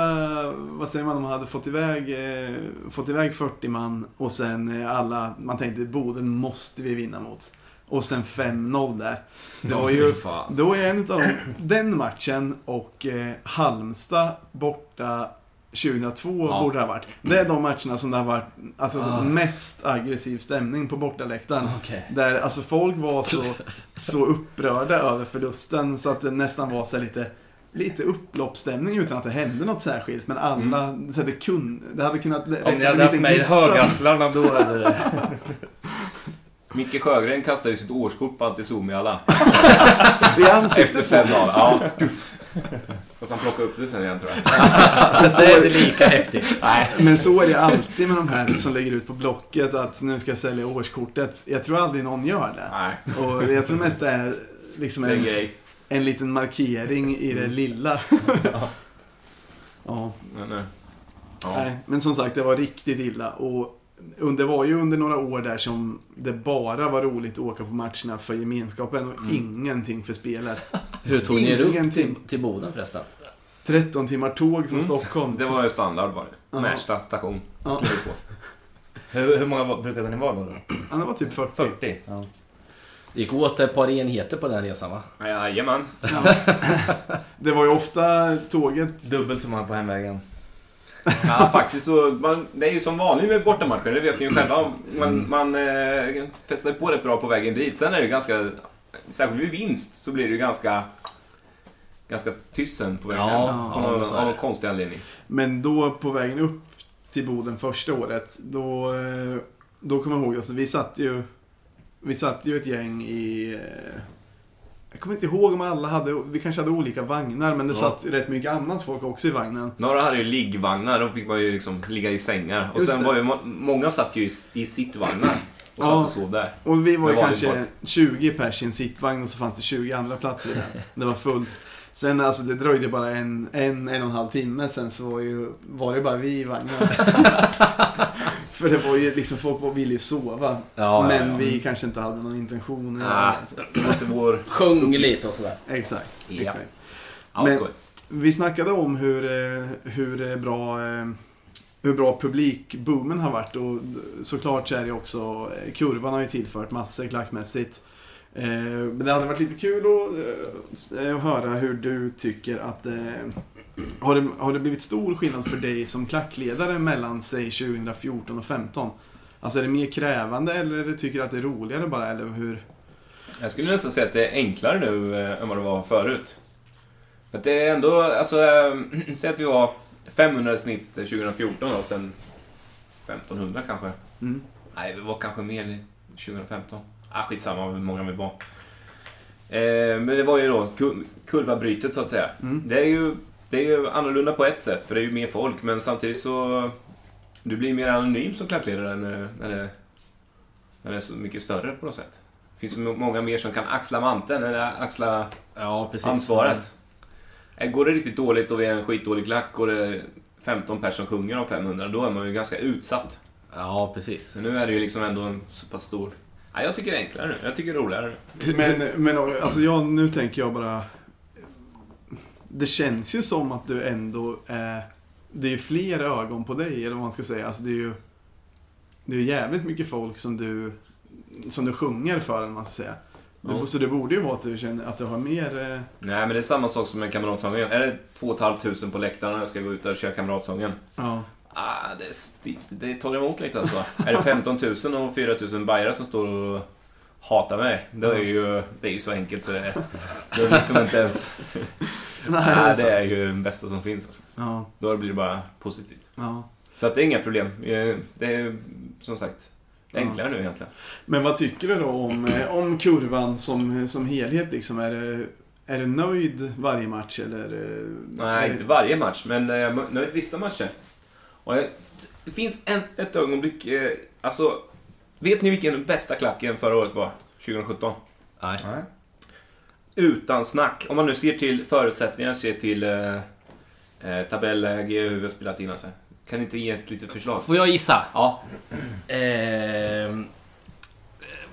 vad säger man, de hade fått iväg, eh, fått iväg 40 man och sen eh, alla, man tänkte Boden måste vi vinna mot. Och sen 5-0 där. Det var ju, då är en utav dem, den matchen och eh, Halmstad borta 2002
Ja.
borde det ha varit. Det är de matcherna som det har varit alltså,
Ah.
mest aggressiv stämning på bortaläktaren.
Okej.
Där alltså folk var så, så upprörda över förlusten så att det nästan var så här lite, lite upploppsstämning utan att det hände något särskilt. Men alla, så att det, kun, det hade kunnat räcka
Om ni hade haft
gnista.
högafflarna då hade det...
Micke Sjögren kastade ju sitt årskort på Antizomi alla.
I
Efter
ansiktet
fem
på
dagar. Ja. Fast han plockade upp det sen igen tror jag.
Det är inte lika häftigt.
Nej.
Men så är det alltid med de här som lägger ut på Blocket att nu ska jag sälja årskortet. Jag tror aldrig någon gör det.
Nej,
Och jag tror mest det är liksom
det är en
en, liten markering i det lilla. ja.
Men, eh, ja.
Nej, men som sagt, det var riktigt illa. Och det var ju under några år där som det bara var roligt att åka på matcherna för gemenskapen och
Mm.
ingenting för spelet.
Hur tog ni er upp till, till Boden förresten?
13 timmar tåg från
Mm.
Stockholm.
Det var ju standard var det. Märsta station.
Ja.
Klev på.
Hur, hur många var- brukade ni vara då? då?
Ja, det var typ 40.
40? Ja.
Det gick åt ett par enheter på den resan va?
Jajamän.
Ja. Det var ju ofta tåget...
Dubbelt så många på hemvägen.
Ja, faktiskt så. Man, det är ju som vanligt med bortamatcher, det vet ni ju själva. Man, man eh, festar på rätt bra på vägen dit. Sen är det ju ganska, särskilt vid vinst, så blir det ju ganska, ganska tyst sen på vägen
Ja,
hem. Av någon, av någon konstig anledning.
Men då på vägen upp till Boden första året, då, eh, då kommer jag ihåg, alltså vi satt ju, vi satt ju ett gäng i, eh, jag kommer inte ihåg om alla hade, vi kanske hade olika vagnar, men det
Ja.
satt rätt mycket annat folk också i vagnen.
Några hade ju liggvagnar, då fick man ju liksom ligga i sängar. Och
Just
sen
det.
var ju, må- många satt ju i, i sittvagnar och satt
Ja.
och sov där.
Och vi var ju kanske 20 pers i en sittvagn och så fanns det 20 andra platser i den. Det var fullt. Sen alltså det dröjde bara en, en, en och en halv timme sen så var, ju, var det bara vi i vagnen. För det var ju liksom, folk var- ville ju sova.
Ja,
men
ja, ja.
vi kanske inte hade någon intention.
Ah.
Alltså,
Det var inte vår...
Sjöng lite och sådär.
exakt.
Ja.
exakt.
Ja,
Men-. Vi snackade om hur, eh, hur, eh, bra, eh, hur bra publikboomen har varit och såklart så är det också, eh, kurvan har ju tillfört massor klackmässigt. Eh, Men det hade varit lite kul att, eh, höra hur du tycker att eh, har det, har det blivit stor skillnad för dig som klackledare mellan, säg 2014 och 2015? Alltså är det mer krävande eller tycker du att det är roligare bara, eller hur?
Jag skulle nästan säga att det är enklare nu eh, än vad det var förut. För att det är ändå, alltså, äh, säg att vi har 500 i snitt 2014 och sen 1500 kanske.
Mm.
Nej, vi var kanske mer 2015. Ah, skitsamma hur många vi var. Eh, men det var ju då ku- kurvabrytet så att säga.
Mm.
Det, är ju, det är ju annorlunda på ett sätt, för det är ju mer folk, men samtidigt så... Du blir mer anonym som klackledare när, när, det, när det är så mycket större på något sätt. Det finns så många mer som kan axla manteln, eller axla
Ja, precis.
ansvaret. Eh, Går det riktigt dåligt och vi är en skitdålig klack och det är 15 personer som sjunger av 500, då är man ju ganska utsatt.
Ja, precis.
Så nu är det ju liksom ändå en så pass stor... Ja, jag tycker det är enklare nu. Jag tycker det är roligare nu.
Men, men alltså jag, nu tänker jag bara... Det känns ju som att du ändå är... Det är ju fler ögon på dig, eller vad man ska säga. Alltså det är ju... Det är jävligt mycket folk som du... Som du sjunger för, man ska säga. Det,
Ja.
Så det borde ju vara att du känner att du har mer... eh,
Nej, men det är samma sak som med kamratsången. Är det 2 500 på läktaren och jag ska gå ut och köra kamratsången?
Ja.
Ah, det, sti- det tar emot lite alltså. är det 15 000 och 4 000 bajare som står och hatar mig, då är ju, det är ju så enkelt så det är, det är liksom inte ens...
Nej, det
det
är
är
sant.
ju det bästa som finns. Alltså.
Ja,
Då blir det bara positivt.
ja.
Så att det är inga problem. Eh, Det är som sagt det är enklare nu egentligen.
Men vad tycker du då om, eh, om kurvan som, som helhet liksom? Är, det, är du nöjd varje match eller? eh,
Nej,
är
inte varje match, men jag är nöjd vissa matcher. Och jag, det finns en, ett ögonblick, eh, alltså... Vet ni vilken bästa klacken förra året var? 2017?
Nej.
Nej.
Utan snack. Om man nu ser till förutsättningar, ser till eh, eh, tabelläge, hur vi har spelat in och så. här. Kan ni inte ge ett litet förslag?
Får jag gissa?
Ja.
Eh,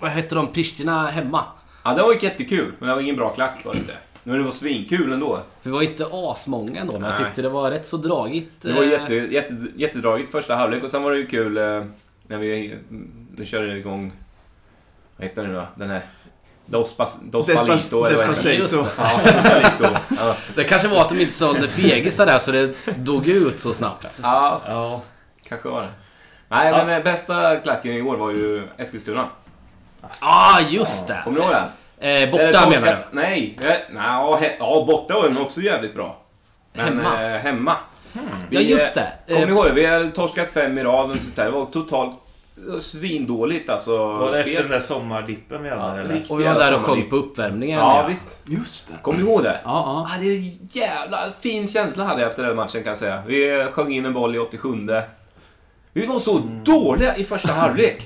vad heter de? Pristina hemma?
ja, det var ju jättekul, men det var ingen bra klack var det inte. Men det var svinkul ändå.
För det var inte asmånga ändå, men jag
Nej.
tyckte det var rätt så dragigt.
Det var
eh,
jätte, jätte, jättedragigt första halvlek och sen var det ju kul eh, när vi nu körde igång... Vad heter det nu då? Den här... Dos, Pas, Dos
Despas-
Palito, eller vad heter det?
Just
Despacito.
det.
Ja. Ja.
Det kanske var att de inte sålde fegisar där så det dog ut så snabbt.
ja,
Ja.
kanske var det. Nej,
Ja.
men eh, bästa klacken i år var ju Eskilstuna.
Ah, just det!
Kommer du ihåg den?
Eh, borta menar du?
Nej, eh, nej ja, he, ja, borta var den också jävligt bra. Men
Hemma?
Eh, hemma. Vi,
Ja, just
eh,
det.
Kommer ni
Eh,
ihåg det? Vi har torskat fem i rad. Det var totalt eh, svindåligt alltså.
Var det efter den där sommardippen vi hade?
Ja,
eller?
och vi var där och sjöng på uppvärmningen.
Ja, visst.
Just det.
Kommer ni ihåg det?
Ja,
Ah, det är jävla fin känsla hade jag efter den matchen kan jag säga. Vi sjöng in en boll i 87. Vi var så dåliga i första halvlek.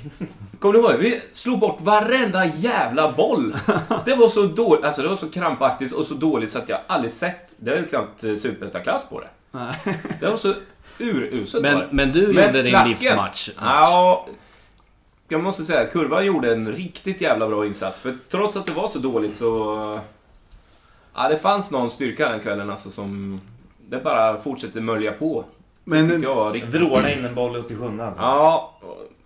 Kommer du ihåg? Vi slog bort varenda jävla boll. Det var så dåligt, alltså det var så krampaktigt och så dåligt så att jag aldrig sett, det är ju knappt eh, superettaklass på det.
ja.
Det var så uruselt
Men, men du
Men
gjorde din
klacken-
livsmatch.
Ja, jag måste säga, kurvan gjorde en riktigt jävla bra insats. För trots att det var så dåligt så... Ja, det fanns någon styrka den kvällen alltså som... Det bara fortsätter mölja på. Det
Men
jag var riktigt...
Vråla in en boll ut i sjunde alltså.
Ja,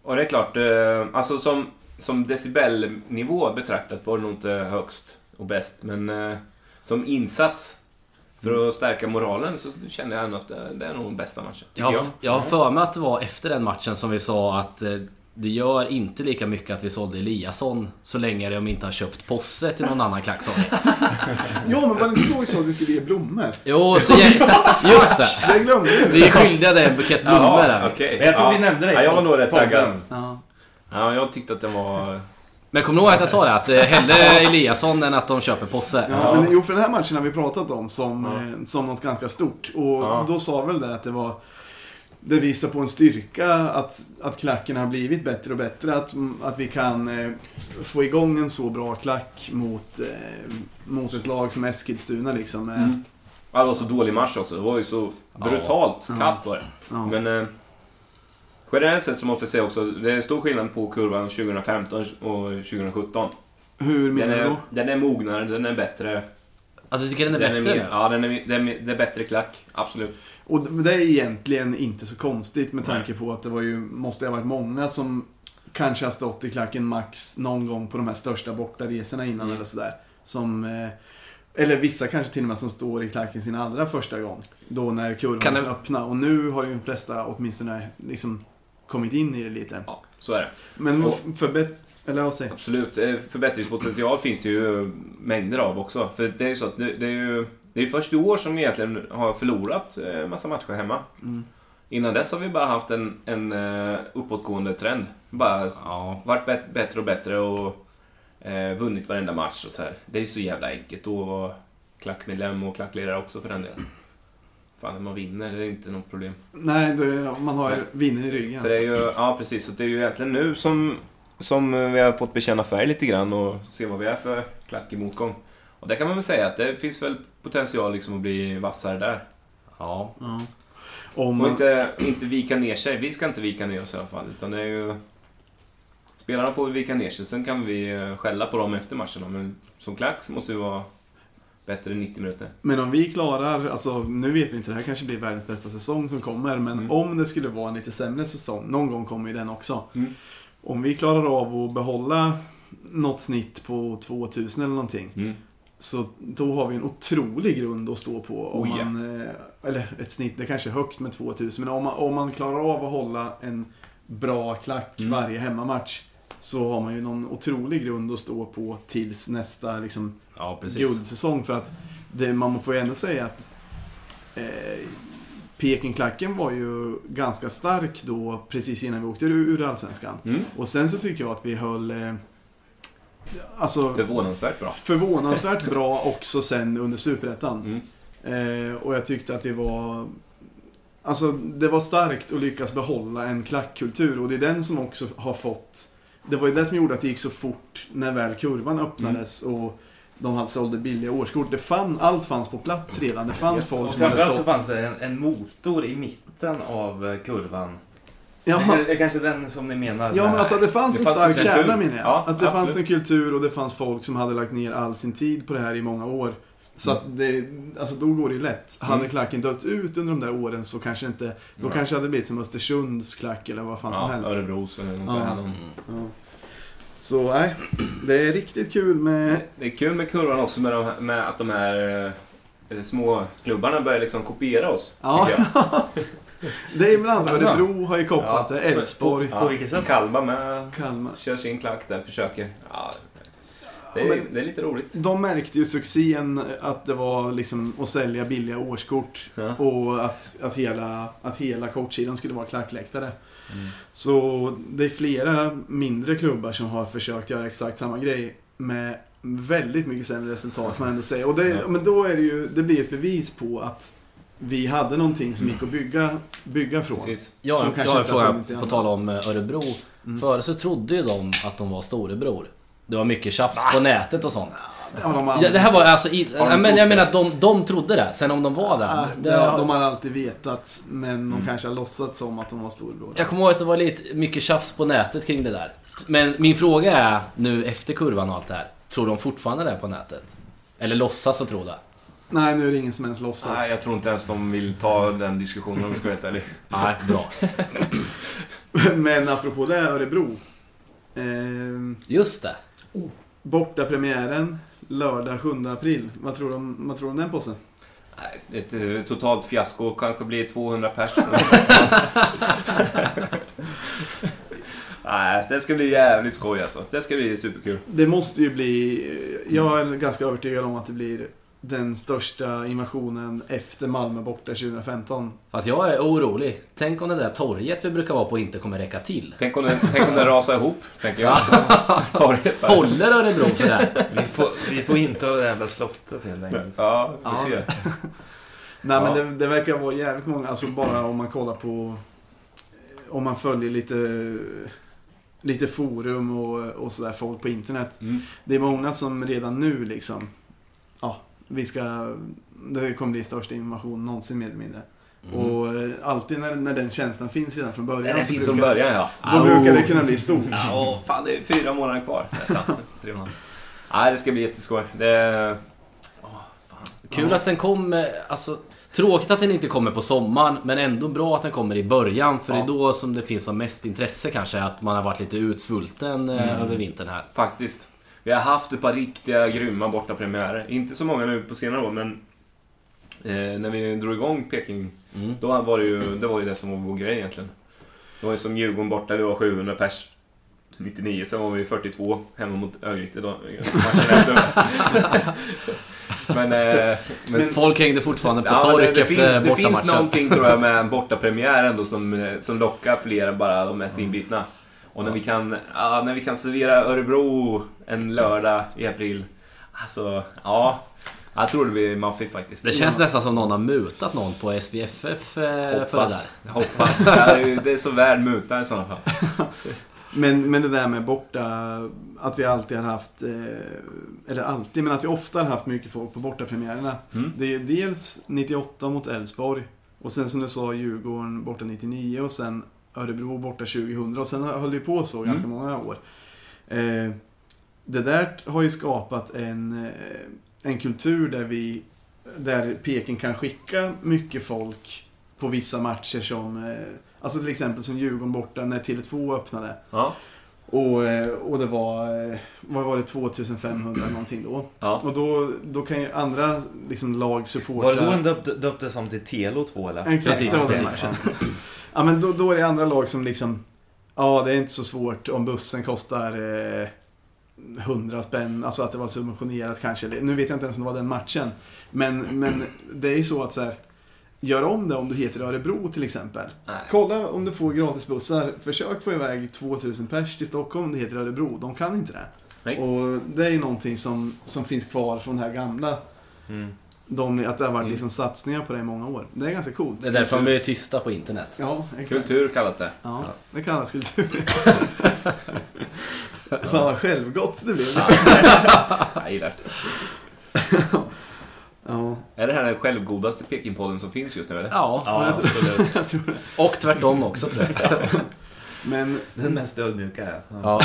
och det är klart. eh, Alltså som, som decibelnivå betraktat var det nog inte högst och bäst. Men eh, som insats för att stärka moralen så kände jag ändå att det, det är nog den bästa matchen. tycker
Jag,
jag.
har- jag har för mig att det var efter den matchen som vi sa att eh, det gör inte lika mycket att vi sålde Eliasson så länge de inte har köpt Posse till någon annan klacksång.
Ja, men var det inte då vi sa att vi skulle ge blommor?
Jo, så jag, just det.
Det glömde vi.
Vi är skyldiga dig en bukett blommor där.
okej.
Men jag tror
ja.
vi nämnde det
Ja, jag var nog rätt taggad.
Ja.
Ja, jag tyckte att den var...
Men kom du ihåg att jag sa det? Att eh, hellre Eliasson än att de köper Posse.
Ja, men jo, för den här matchen har vi pratat om som,
Ja.
eh, som något ganska stort. Och
Ja.
då sa väl det att det var... Det visar på en styrka att, att klacken har blivit bättre och bättre. Att, att vi kan eh, få igång en så bra klack mot, eh, mot ett lag som Eskilstuna liksom. Eh,
Mm. Det var så dålig match också. Det var ju så brutalt
Ja.
kast var det.
ja.
Men eh, generellt sett så måste jag säga också, det är stor skillnad på kurvan 2015 och 2017.
Hur
Den
menar du
är,
då?
den är mognare, den är bättre.
Alltså du tycker den är
den
bättre
mer,
nu?
Ja, den är, den är, det är bättre klack. Absolut.
Och det är egentligen inte så konstigt med tanke på att det var ju, måste ha varit många som kanske har stått i klacken max någon gång på de här största bortaresorna innan
Mm.
eller sådär. Som, eh, eller vissa kanske till och med som står i klacken sin allra första gång. Då när kurvan
Kan
öppna. Och nu har ju de flesta åtminstone liksom kommit in i det lite.
Ja, så är det.
Men
Och-
eller vad säger
Absolut. Eh, Förbättringspotential finns det ju mängder av också. För det är ju så att det är ju... Det är först i år som vi egentligen har förlorat eh, massa matcher hemma.
Mm.
Innan dess har vi bara haft en, en eh, uppåtgående trend. Bara
Ja.
varit bet- bättre och bättre och eh, vunnit varenda match och så här. Det är ju så jävla enkelt att vara klackmedlem och klackledare också för den delen. Fan, när man vinner, det är inte något problem.
Nej, det, man har vinner i ryggen.
För det är ju, ja precis, så det är ju egentligen nu som, som vi har fått bekänna färg lite grann och se vad vi är för klack i motgång. Och där kan man väl säga att det finns väl potential liksom att bli vassare där.
Ja.
Ja. Om,
Och inte, inte vika ner sig. Vi ska inte vika ner oss i alla fall. Utan det är ju... Spelarna får vika ner sig, sen kan vi eh, skälla på dem efter matcherna. Men som klack så måste vi vara bättre än 90 minuter.
Men om vi klarar, alltså nu vet vi inte, det här kanske blir världens bästa säsong som kommer, men
Mm.
om det skulle vara en lite sämre säsong, någon gång kommer ju den också.
Mm.
Om vi klarar av att behålla något snitt på 2000 eller någonting,
Mm.
Så då har vi en otrolig grund att stå på. Om
Oh, ja.
man, eh, eller ett snitt, det kanske är högt med 2000, men om man, om man klarar av att hålla en bra klack
Mm.
varje hemmamatch, så har man ju någon otrolig grund att stå på tills nästa liksom,
Ja,
guldsäsong. För att det, man får ju ändå säga att eh, Pekingklacken var ju ganska stark då precis innan vi åkte ur, ur Allsvenskan.
Mm.
Och sen så tycker jag att vi höll eh, alltså,
Förvånansvärt bra.
förvånansvärt bra också sen under Superettan.
Mm.
Eh, och jag tyckte att vi var... Alltså det var starkt att lyckas behålla en klackkultur och det är den som också har fått... Det var ju det som gjorde att det gick så fort när väl kurvan öppnades
Mm.
och de hade sålde billiga årskort. Det fann, allt fanns på plats redan. Det fanns
Yes,
folk
Och
som hade
framförallt så
stått...
fanns det en, en motor i mitten av kurvan.
Ja,
Det är kanske den som ni menar?
ja men alltså det fanns
Det
en stark kärna menar jag.
Ja,
att det fanns en
absolut.
kultur och det fanns folk som hade lagt ner all sin tid på det här i många år. Så att det, alltså då går det ju lätt. Hade
Mm.
klacken dött ut under de där åren så kanske inte, då
Ja.
kanske det hade blivit som Östersunds klack eller vad fan som
Ja,
helst.
Örebros eller något
Ja.
sånt.
Mm.
Så nej, det är riktigt kul med...
Det är kul med kurvan också med, de, med att de här eh, små klubbarna börjar liksom kopiera oss.
Ja. Det är ibland
Alltså.
Örebro har ju koppat det,
Ja.
Elfsborg,
På vilket sätt?
Kalmar med
Kalmar.
kör sin klack där, försöker. Ja, det, är, det är lite roligt.
De märkte ju succén att det var liksom att sälja billiga årskort
Ja.
och att, att, hela, att hela kortsidan skulle vara klackläktare.
Mm.
Så det är flera mindre klubbar som har försökt göra exakt samma grej med väldigt mycket sämre resultat får man ändå säga. Och det,
Ja.
Men då är det ju, det blir ett bevis på att vi hade någonting som gick att bygga, bygga från.
Precis.
Jag,
Som
jag har en fråga på tal om eh, Örebro.
Mm.
Förr så trodde ju de att de var storebror. Det var mycket tjafs på nätet och sånt.
Ja, de har
Ja, det här var alltså... I,
Har de
ja, men jag menar att de, de trodde det. Sen om de var där.
Ja,
det,
ja, de har alltid vetat, men de
Mm.
kanske har låtsats som att de var storebror.
Jag kommer ihåg att det var lite mycket tjafs på nätet kring det där. Men min fråga är nu efter kurvan och allt det här. Tror de fortfarande det på nätet? Eller låtsas och tro det?
Nej, nu är det ingen som ens låtsas.
Nej, jag tror inte ens de vill ta den diskussionen om vi ska vara helt ärlig.
Nej, bra.
Men apropå det, Örebro. Eh,
Just det.
borta premiären lördag 7 april. Vad tror du om, vad tror du om den påsen?
Ett eh, totalt fiasko, kanske blir 200 pers. Nej, det ska bli jävligt skoj alltså. Det ska bli superkul.
Det måste ju bli... Jag är ganska övertygad om att det blir den största invasionen efter Malmö borta 2015.
Fast jag är orolig. Tänk om det där torget vi brukar vara på inte kommer räcka till.
Tänk om den, tänk om den rasar ihop, tänker jag. Torget bara.
Håller Örebro för det?
Vi får, vi får inte ha det jävla slottet helt enkelt.
Ja, vi
Ja.
får se.
Nej men
Ja.
det, det verkar vara jävligt många, alltså bara om man kollar på... Om man följer lite... Lite forum och, och sådär, folk på internet.
Mm.
Det är många som redan nu liksom... Ja, vi ska... Det kommer bli största invasion någonsin mer eller mindre.
Mm.
Och eh, alltid när, när den känslan finns redan från början
Den finns
brukar,
från början ja.
Då brukar det kunna bli stort.
Ja, fan det är fyra månader kvar nästan. Tre månader. Nej, det ska bli jätteskoj. Det...
Kul att den kommer, alltså Tråkigt att den inte kommer på sommaren, men ändå bra att den kommer i början. För
Ja.
det är då som det finns som mest intresse kanske, att man har varit lite utsvulten eh,
Mm.
över vintern här.
Faktiskt. Vi har haft ett par riktiga grymma borta premiärer. Inte så många nu på senare år, men eh, när vi drog igång Peking,
Mm.
då var det ju det, var ju det som var vår grej egentligen. Det var ju som Djurgården borta, vi var 700 pers. 99, sen var vi 42 hemma mot Örgryte. Men, eh, men,
Folk hängde fortfarande på
ja,
tork
det, det,
efter
finns, det finns någonting tror jag med en bortapremiär ändå som, eh, som lockar fler än bara de mest inbitna. Och när vi kan, ja, när vi kan servera Örebro en lördag i april. Alltså, ja. Jag tror det blir maffigt faktiskt.
Det känns nästan som någon har mutat någon på SVFF eh, för det
Hoppas.
där.
Hoppas. Det är, så värd muta i sådana fall.
Men, men det där med borta, att vi alltid har haft, eh, eller alltid, men att vi ofta har haft mycket folk på bortapremiärerna.
Mm.
Det är dels 98 mot Elfsborg och sen som du sa Djurgården borta 99 och sen Örebro borta 2000 och sen höll vi på så ganska
Mm.
många år. Eh, det där har ju skapat en, eh, en kultur där vi, där Peking kan skicka mycket folk på vissa matcher som, eh, alltså till exempel som Djurgården borta när Tele2 öppnade.
Ja.
Och, eh, och det var, vad var det, 2500 eller någonting då.
Ja.
Och då, då kan ju andra liksom, lag supporta...
Var det då den döpte, döptes om till Telo 2 eller?
Exakt,
Precis,
det var den matchen. Ja, men då, då är det andra lag som liksom... Ja, det är inte så svårt om bussen kostar eh, 100 spänn. Alltså att det var subventionerat kanske. Nu vet jag inte ens om det var den matchen. Men, men det är ju så att så här... Gör om det om du heter Örebro till exempel.
Nej.
Kolla om du får gratisbussar. Försök få iväg 2000 pers till Stockholm om det heter Örebro. De kan inte det.
Nej.
Och det är ju någonting som, som finns kvar från det här gamla.
Mm.
De, att det har varit
Mm.
liksom satsningar på det i många år. Det är ganska coolt.
Det är därför de blir tysta på internet.
Ja, exakt.
Kultur kallas det.
Ja, det kallas kultur. Fan vad självgott det blev.
Jag gillar det.
Ja,
Är det här den självgodaste Pekingpodden som finns just nu eller?
Ja,
Ja, absolut.
jag tror det.
och tvärtom också tror jag.
Men
Den mest ödmjuka, ja.
Ja.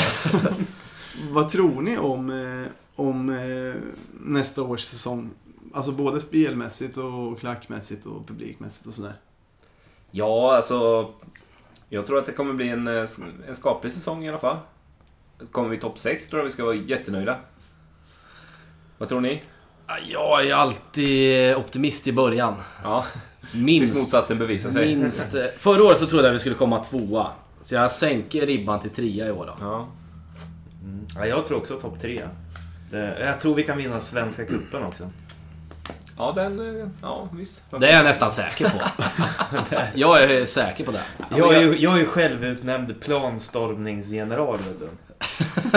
vad tror ni om, eh, om eh, nästa års säsong? Alltså både spelmässigt och klackmässigt och publikmässigt och sådär.
Ja, alltså... Jag tror att det kommer bli en, eh, en skaplig säsong i alla fall. Kommer vi topp 6 tror jag vi ska vara jättenöjda. Vad tror ni?
Jag är alltid optimist i början.
Ja, tills
Minst.
motsatsen bevisar sig.
minst förra året så trodde jag vi skulle komma tvåa. Så jag sänker ribban till trea i år då.
Ja.
Mm. ja. Jag tror också topp tre. Jag tror vi kan vinna Svenska cupen också.
Ja, den... eh, Ja, visst.
Det är jag nästan säker på. Jag är säker på det.
Jag är ju, jag är ju självutnämnd planstormningsgeneral, vet du.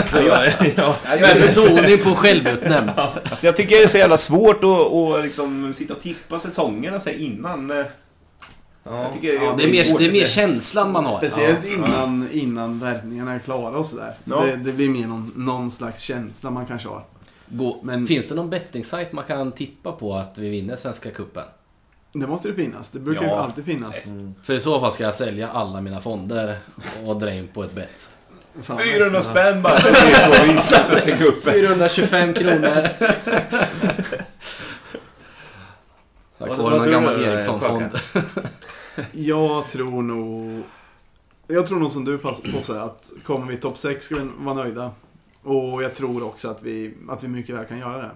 Så jag, ja,
Med betoning på självutnämnd.
Alltså jag tycker det är så jävla svårt att, att liksom sitta och tippa säsongerna så här innan. eh,
ja.
Det är mer, det är mer känslan man har.
Speciellt innan, innan värvningarna är klara och sådär.
Ja.
Det, det blir mer någon, någon slags känsla man kanske har.
Gå,
Men-
Finns det någon betting-sajt man kan tippa på att vi vinner Svenska Cupen?
Det måste det finnas. Det brukar ju
Ja.
alltid finnas.
Mm.
För i så fall ska jag sälja alla mina fonder och dra in på ett bett.
Fan,
400 spänn bara för att visa Svenska cupen.
425 kronor. Jag
vad
någon
tror
gammal
du,
Ericsson-fond.
Jag tror nog... Jag tror nog som du så att kommer vi topp 6 ska vi vara nöjda. Och jag tror också att vi, att vi mycket väl kan göra det.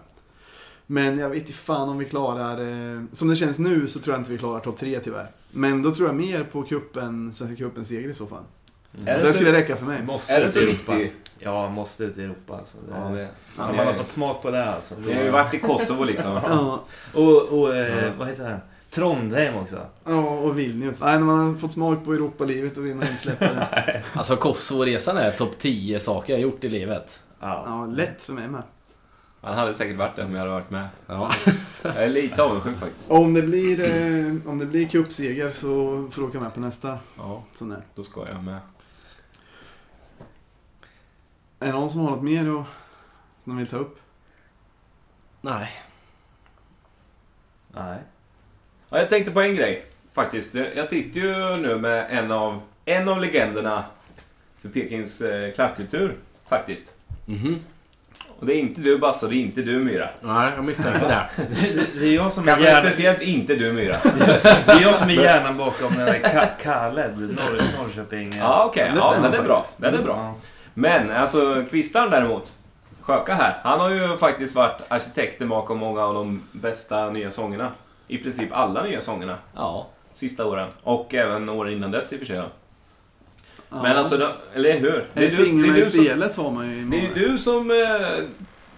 Men jag vet inte fan om vi klarar... Eh, som det känns nu så tror jag inte vi klarar topp 3 tyvärr. Men då tror jag mer på kuppen, Svenska cupens seger i så fall.
Är det
Det
så-
skulle räcka för mig.
Måste
Är det
ut
så
i Europa.
viktigt?
Ja, måste ut i Europa alltså. Det,
Ja, det,
Fan, man har fått smak på det alltså.
Vi har ju varit i Kosovo liksom.
Ja,
Och, och eh,
Ja.
vad heter det? Trondheim också.
ja, och Vilnius. Nej, när man har fått smak på Europalivet då vill man inte släppa det.
Alltså Kosovo-resan är topp 10 saker jag gjort i livet.
Ja.
Ja, lätt för mig med.
Han hade säkert varit där om jag hade varit med.
Ja.
Jag är lite avundsjuk faktiskt.
Och om det blir, eh, om det blir cupseger så får du åka med på nästa
Ja,
sån där.
då ska jag med.
Är det någon som har något mer då, som de vill ta upp?
Nej.
Nej.
Ja, jag tänkte på en grej faktiskt. Jag sitter ju nu med en av, en av legenderna för Pekings eh, klackkultur faktiskt.
Mhm.
Och det är inte du Basse och det är inte du Myra.
Nej, jag misstänker det.
Det, det, är jag som är
Kanske
hjärnan,
speciellt inte du Myra.
det är jag som är hjärnan bakom den där Ka- Khaled, Norr, Norrköping.
Ja, okej.
Det
Ja, den är bra. Den är bra. Men alltså Kvistaren däremot, Sjöka här, han har ju faktiskt varit arkitekten bakom många av de bästa nya sångerna. I princip alla nya sångerna,
Ja.
sista åren. Och även åren innan dess i och för sig. då.
Ja.
Men alltså, då- eller hur?
Det är
du- det
i
är du som,
spelet har man ju i
det är du som... Eh,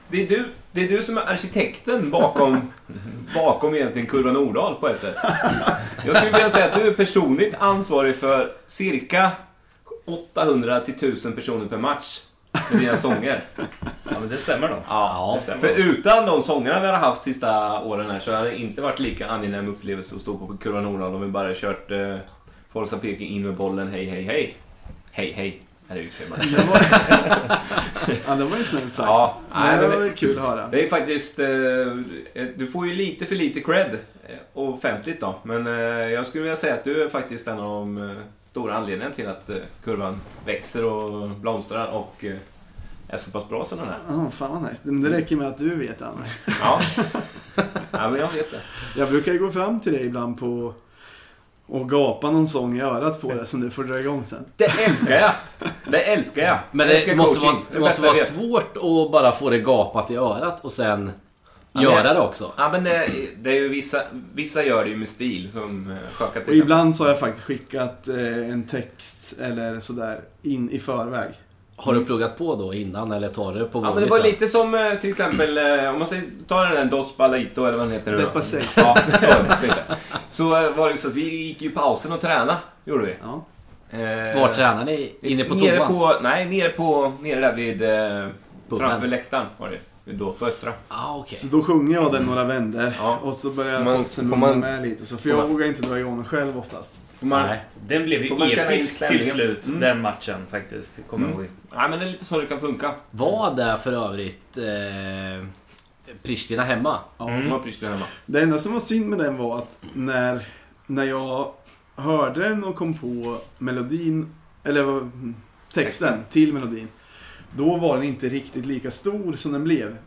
det, är du, det är du som är arkitekten bakom, bakom egentligen Kurva Nordahl på ett sätt. Jag skulle vilja säga att du är personligt ansvarig för cirka 800 till 1000 personer per match med dina sånger.
Ja, men det stämmer då.
Ja,
det stämmer.
För utan de sångerna vi har haft sista åren här så hade det inte varit lika angenäm upplevelse att stå på Kurva Nordahl om vi bara kört eh, folk som pekar in med bollen, hej, hej, hej. Hej, hej. Här är ju fel.
Det var, ja, det var ju snällt sagt.
Ja,
Nej, det var kul att höra.
Det är faktiskt... Eh, du får ju lite för lite cred. eh, Offentligt då. Men eh, jag skulle vilja säga att du är faktiskt en av de eh, stora anledningarna till att eh, kurvan växer och blomstrar och eh, är så pass bra som den är.
Ja, fan vad nice. Det räcker med att du vet det, Anders.
Ja. ja, men jag vet det.
Jag brukar gå fram till dig ibland på och gapa någon sång i örat på dig som du får dra igång sen.
Det älskar jag! Det älskar jag!
Men det
älskar
måste
coaching.
vara,
Det
det måste vara svårt att bara få det gapat i örat och sen göra det också.
Ja, men det, det är ju vissa, vissa gör det ju med stil, som eh, Sjöka till
Och ibland så har jag faktiskt skickat eh, en text eller sådär in i förväg.
Har du pluggat på då innan eller tar du det på
Ja, men det var
sen?
lite som eh, till exempel, eh, om man säger, tar den där Dos Palito eller vad den heter. nu.
Despacito.
Ja, så, eh, var det så att vi gick ju i pausen och tränade, gjorde vi.
Ja.
Eh,
Var tränar ni? Inne på
nere
toan?
på, Nej, nere på, nere där vid, eh, framför läktaren var det. Då, på Östra.
Ah, okej.
Så då sjunger jag den några vändor
Ja.
och så börjar
man-
mumla
man-
med lite. Så, för jag
man-
vågar inte dra igång den själv oftast.
Man,
Nej.
Den blev ju episk till slut,
Mm.
den matchen faktiskt. Kommer jag
Mm.
ihåg.
Nej, men det är lite så det kan funka.
Vad är för övrigt eh, Pristina hemma?
Ja.
Mm.
Har Pristina hemma.
Det enda som var synd med den var att när, när jag hörde den och kom på melodin, eller texten
Texten.
till melodin. Då var den inte riktigt lika stor som den blev.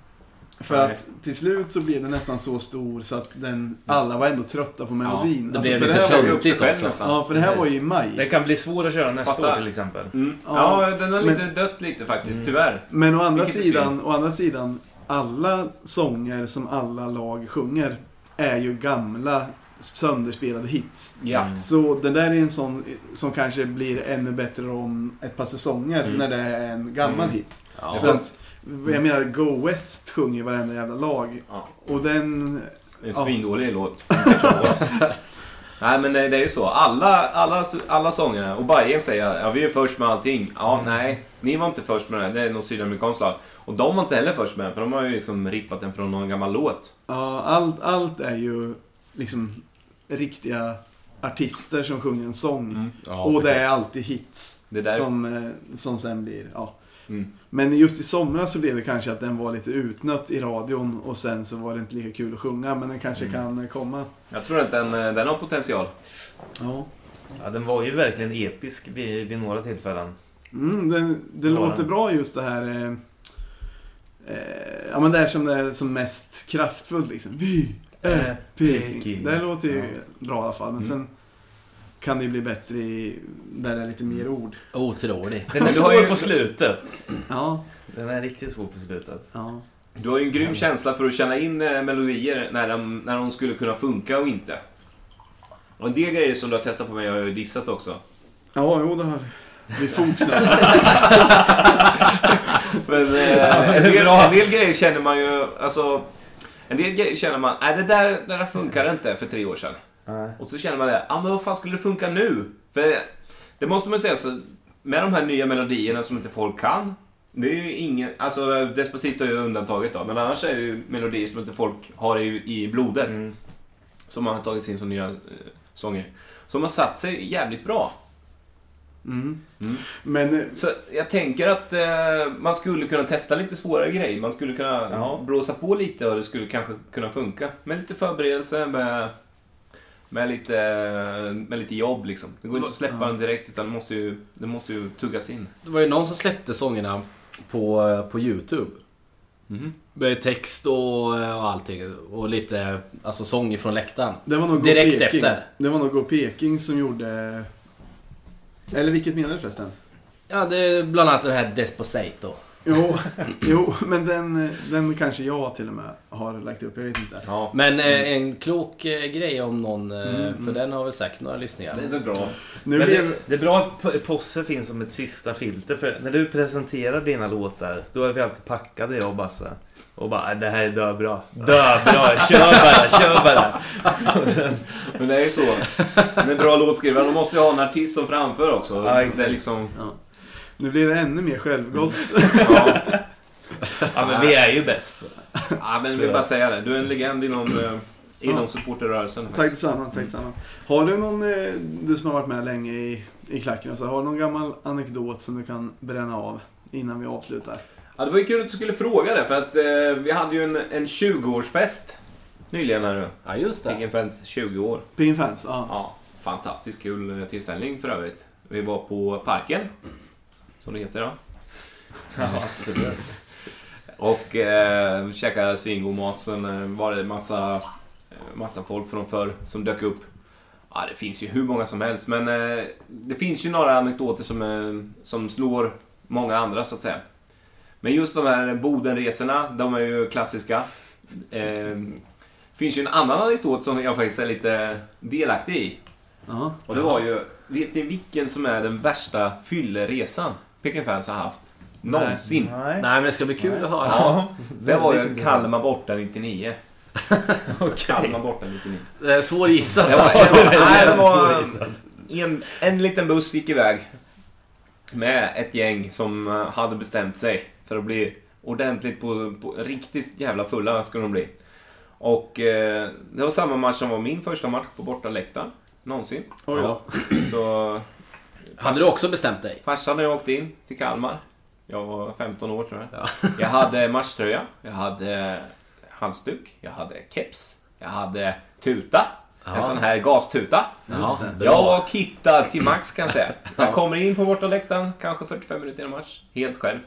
För
Nej.
att till slut så blev den nästan så stor så att den, alla var ändå trötta på melodin.
det
Alltså,
blev lite
här var, ju-
töntigt
också.
nästan.
ja, för det här var ju i maj.
Den kan bli svår att köra nästa
Fattar.
år till exempel.
Mm.
Ja.
Ja, den har lite dött lite faktiskt,
Mm.
tyvärr.
Men å andra,
Vilket
sidan, å andra sidan, alla sånger som alla lag sjunger är ju gamla sönderspelade hits.
Ja.
Mm.
Så det där är en sån som kanske blir ännu bättre om ett par säsonger
Mm.
när det är en gammal
Mm.
hit.
Ja.
För att, jag menar, Go West sjunger varenda jävla lag.
Ja.
Och den...
Det är en
Ja.
svindålig låt. Nej men det är ju så. Alla, alla, alla sångerna, och Bajen säger ja vi är först med allting. Ja, nej. Ni var inte först med det. Det är någon sydamerikansk lag. Och de var inte heller först med den, för de har ju liksom rippat den från någon gammal låt.
Ja, allt, allt är ju liksom riktiga artister som sjunger en sång.
Mm.
Ja,
och det
precis.
är alltid hits.
Det där...
Som, eh, som sen blir, ja.
Mm.
Men just i somras så blev det kanske att den var lite utnött i radion och sen så var det inte lika kul att sjunga men den kanske
Mm.
kan komma.
Jag tror att den, eh, den har potential.
Ja.
Ja, den var ju verkligen episk vid, vid några tillfällen.
Mm, det det låter bra just det här eh, eh, Ja men det är som det är som mest kraftfullt liksom. Vi är Peking. Det låter ju
Ja.
bra i alla fall men
Mm.
sen kan det ju bli bättre i, där det är lite mer ord.
Otrolig.
Den är svår
ju-
på slutet.
Ja,
Den är riktigt svår på slutet.
ja.
Du har ju en grym känsla för att känna in eh, melodier när de, när de skulle kunna funka och inte. Och en del grejer som du har testat på mig har jag ju dissat också.
Ja, jo det har vi fotknapp.
Men eh, en, del, en del grejer känner man ju, alltså... En del grejer känner man, nej det där, det där funkar inte för tre år sedan. Och så känner man det, ja men vad fan skulle det funka nu? För det måste man säga också, med de här nya melodierna som inte folk kan. Det är ju ingen, alltså Despacito är ju undantaget då, men annars är det ju melodier som inte folk har i, i blodet.
Mm.
Som har tagit in som nya eh, sånger. Som har satt sig jävligt bra.
Mm.
Mm.
Men eh,
Så jag tänker att eh, man skulle kunna testa lite svårare grejer. Man skulle kunna
Ja.
blåsa på lite och det skulle kanske kunna funka. Med lite förberedelse, med, med, lite, med lite jobb liksom. Det går inte att släppa
Ja.
den direkt utan det måste, ju, det måste ju tuggas in.
Det var ju någon som släppte sångerna på, på YouTube.
Mhm.
Med text och, och allting. Och lite alltså sång ifrån läktaren.
det var nog
Direkt
Peking.
efter.
Det var nog Go Peking som gjorde... Eller vilket menar du förresten?
Ja, det är bland annat den här Despacito.
Jo, jo men den, den kanske jag till och med har lagt upp. Jag vet inte.
Ja,
Men eh, en klok eh, grej om någon, eh,
Mm,
för den har väl säkert några lyssningar.
det är väl bra.
Nu
Men
blev...
det, det är bra att P- Posse finns som ett sista filter. För när du presenterar dina låtar, då är vi alltid packade jag och Basse. Och bara, det här är döbra. Döbra, kör bara, kör bara. Sen,
Men det är ju så. Med bra låtskrivare, de måste ju ha en artist som framför också.
Ja, exakt.
det är liksom...
Nu blir det ännu mer självgott.
Ja.
ja men vi är ju bäst.
Ja, men jag vill bara säga det. Du är en legend inom, eh, inom
Ja.
supporterrörelsen.
tack detsamma, tack detsamma. Har du någon, eh, du som har varit med länge i, i klacken, så, har du någon gammal anekdot som du kan bränna av innan vi avslutar?
Ja, det var ju kul att du skulle fråga det, för att eh, vi hade ju en, en 20-årsfest nyligen här nu.
Ja, just det.
Picken Fans 20 år.
Ping fans, ja.
Ja, fantastiskt kul eh, tillställning för övrigt. Vi var på Parken, som det heter då.
Ja, absolut.
Och eh, käkade svingod mat. Sen eh, var det massa, eh, massa folk från förr som dök upp. Ja, det finns ju hur många som helst, men eh, det finns ju några anekdoter som, eh, som slår många andra, så att säga. Men just de här Bodenresorna, de är ju klassiska. Eh, finns ju en annan anekdot som jag faktiskt är lite delaktig i.
ja.
Och det var ju, vet ni vilken som är den värsta fylleresan Peking Fans har haft?
Nej.
Någonsin.
Nej.
Nej, men det ska bli kul att höra.
Ja, det var ju. Kalmar borta 99. Kalmar borta 99.
Det är svår gissat.
Det var,
alltså.
nej, det var
Svårgissat.
en, en liten buss gick iväg med ett gäng som eh, hade bestämt sig för att bli ordentligt på, på riktigt jävla fulla skulle de bli. Och eh, det var samma match som var min första match på bortaläktaren någonsin.
Oj då.
Så
Hade du också bestämt dig?
Farsan och jag åkte in till Kalmar. Jag var 15 år tror jag.
Ja.
Jag hade matchtröja, jag hade halsduk, jag hade keps, jag hade tuta. En
Ja.
sån här gastuta.
Ja.
Jag var kittad till max kan jag säga. Jag kommer in på bortaläktaren, kanske 45 minuter innan match. Helt själv.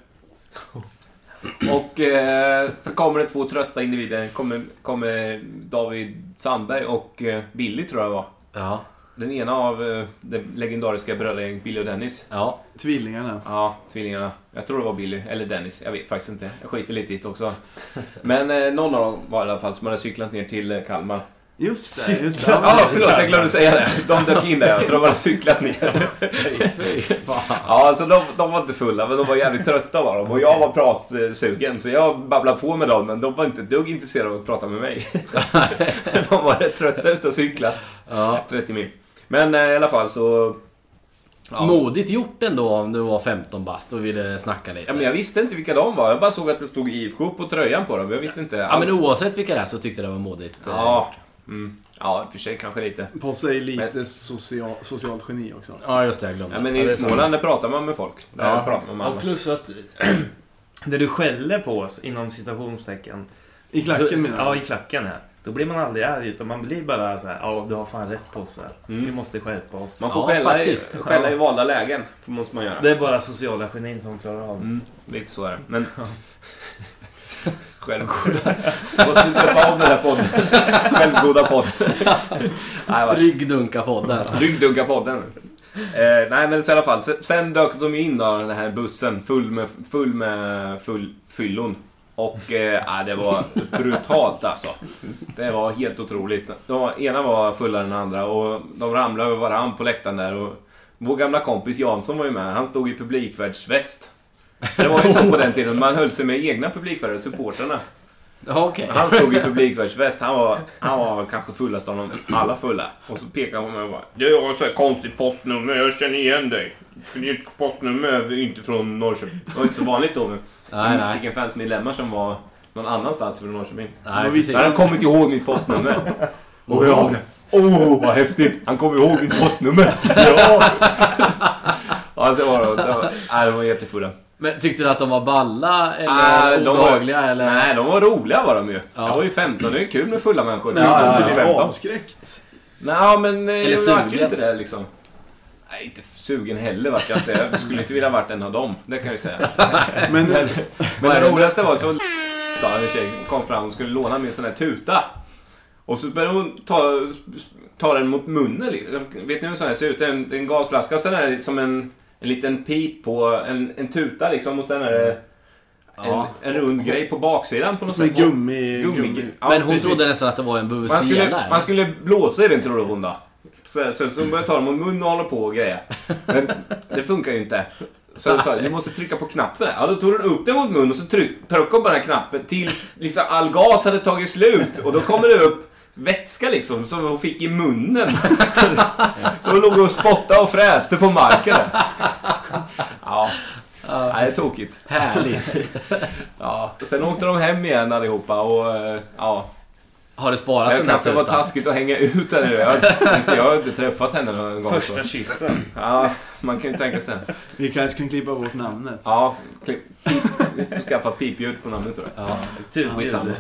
Och eh, så kommer det två trötta individer. Kommer, kommer David Sandberg och eh, Billy tror jag det var.
Ja.
Den ena av eh, det legendariska brödergänget Billy och Dennis.
Ja.
Tvillingarna.
Ja, tvillingarna. Jag tror det var Billy, eller Dennis. Jag vet faktiskt inte. Jag skiter lite i det också. Men eh, någon av dem var i alla fall som hade cyklat ner till eh, Kalmar.
Just det, just det.
Ja, förlåt, jag glömde säga det. De dök in där, för de hade cyklat ner. Ja, alltså de, de var inte fulla, men de var jävligt trötta var de. Och jag var pratsugen, så jag babblade på med dem, men de var inte ett dugg intresserade av att prata med mig. De var rätt trötta ute och cyklat.
Ja.
30 mil. Men eh, i alla fall så... Ja.
Modigt gjort ändå om du var 15 bast och ville snacka lite.
Ja, men jag visste inte vilka de var. Jag bara såg att det stod IFK på tröjan på dem. Jag visste inte
Ja,
alls.
men oavsett vilka det är så tyckte jag det var modigt. eh,
Ja, mm. ja, för sig kanske lite.
På sig lite social, socialt geni också.
Ja, just det. Jag glömde.
Ja, men
Ja,
i
det är sant.
Småland där pratar man med folk. Där
Ja.
pratar man med
Och
alla.
plus att det du skäller på oss, inom citationstecken.
I klacken menar
Ja, i klacken ja. Då blir man aldrig arg, utan man blir bara så här, ja du har fan rätt på oss.
Mm.
Vi måste skärpa oss.
Man får
Ja,
skälla, i, skälla
Ja.
i valda lägen. Måste man göra.
Det är bara sociala genin som klarar av det.
Mm, lite så är det. Men... Självgoda. Måste inte döpa om den här podden. Självgoda vars.
Ryggdunka-podden.
Ryggdunka-podden. Eh, nej, men i alla fall. Sen, sen dök de in då, den här bussen full med, full med full, fyllon. Och eh, det var brutalt alltså. Det var helt otroligt. De, ena var fullare än den andra och de ramlade över varandra på läktaren där. Och vår gamla kompis Jansson var ju med. Han stod i publikvärdsväst. Det var ju så på den tiden. Man höll sig med egna publikvärdar, supportrarna.
Okej.
Han stod i publikvärdsväst. Han var, han var kanske fullast av dem alla fulla. Och så pekade han på mig och bara Du har så här konstigt postnummer, jag känner igen dig. Ditt postnummer är inte från Norrköping. Det var inte så vanligt då. Men
Nej, nej.
Vilken fansmedlemmar som var någon annanstans från Norrköping.
Nej,
Så han kom inte ihåg mitt postnummer. Och jag Åh, oh, vad häftigt! Han kom ihåg mitt postnummer! Ja! Ja, så var det. Det var, nej, de var jättefulla.
Men tyckte du att de var balla eller
Nej, de var-
obehagliga eller?
Nej, de var roliga var de ju.
Ja.
Jag var ju 15, det är kul med fulla människor.
Men
Ja,
ja,
ja,
inte
ja.
blev
15.
avskräckt.
Nej, men eh,
Eller
jag vart ju
sugen.
inte det liksom. Nej, inte sugen heller vart jag inte. Jag skulle inte vilja varit en av dem, det kan jag ju säga.
Men,
Men
är
det roligaste var så då, en tjej kom fram och skulle låna min sån här tuta. Och så började hon ta, ta den mot munnen. liksom. Vet ni hur sån här ser ut? Det är en, en gasflaska och sen är det som en, en liten pip på en, en tuta liksom. Och sen är det en,
Ja.
en rund grej på baksidan på något
som är
sätt.
gummi...
Gummi.
gummi.
Ja,
men hon
precis.
trodde nästan att det var en
man
vuvuzela.
man skulle blåsa i den trodde hon då. Så, så, så hon började ta den mot munnen och hålla på och greja. Men det funkar ju inte. Så jag sa, du måste trycka på knappen. Ja, då tog den upp den mot munnen och så tryck, tryckte hon på den här knappen tills liksom all gas hade tagit slut. Och då kommer det upp vätska liksom, som hon fick i munnen. Så hon låg och spottade och fräste på marken. Ja, ja det är tokigt.
Härligt.
Ja. Sen åkte de hem igen allihopa och eh, ja,
Har du sparat
jag
den
kan
här
inte vara
tutan?
taskigt att hänga ut henne. Jag, har- jag har inte träffat henne någon gång.
Första kyssen.
Ja, man kan ju tänka sig.
Vi kanske kan klippa bort namnet.
Ja, klipp- vi får skaffa pipljud på namnet tror jag.
Ja.
Tutljud.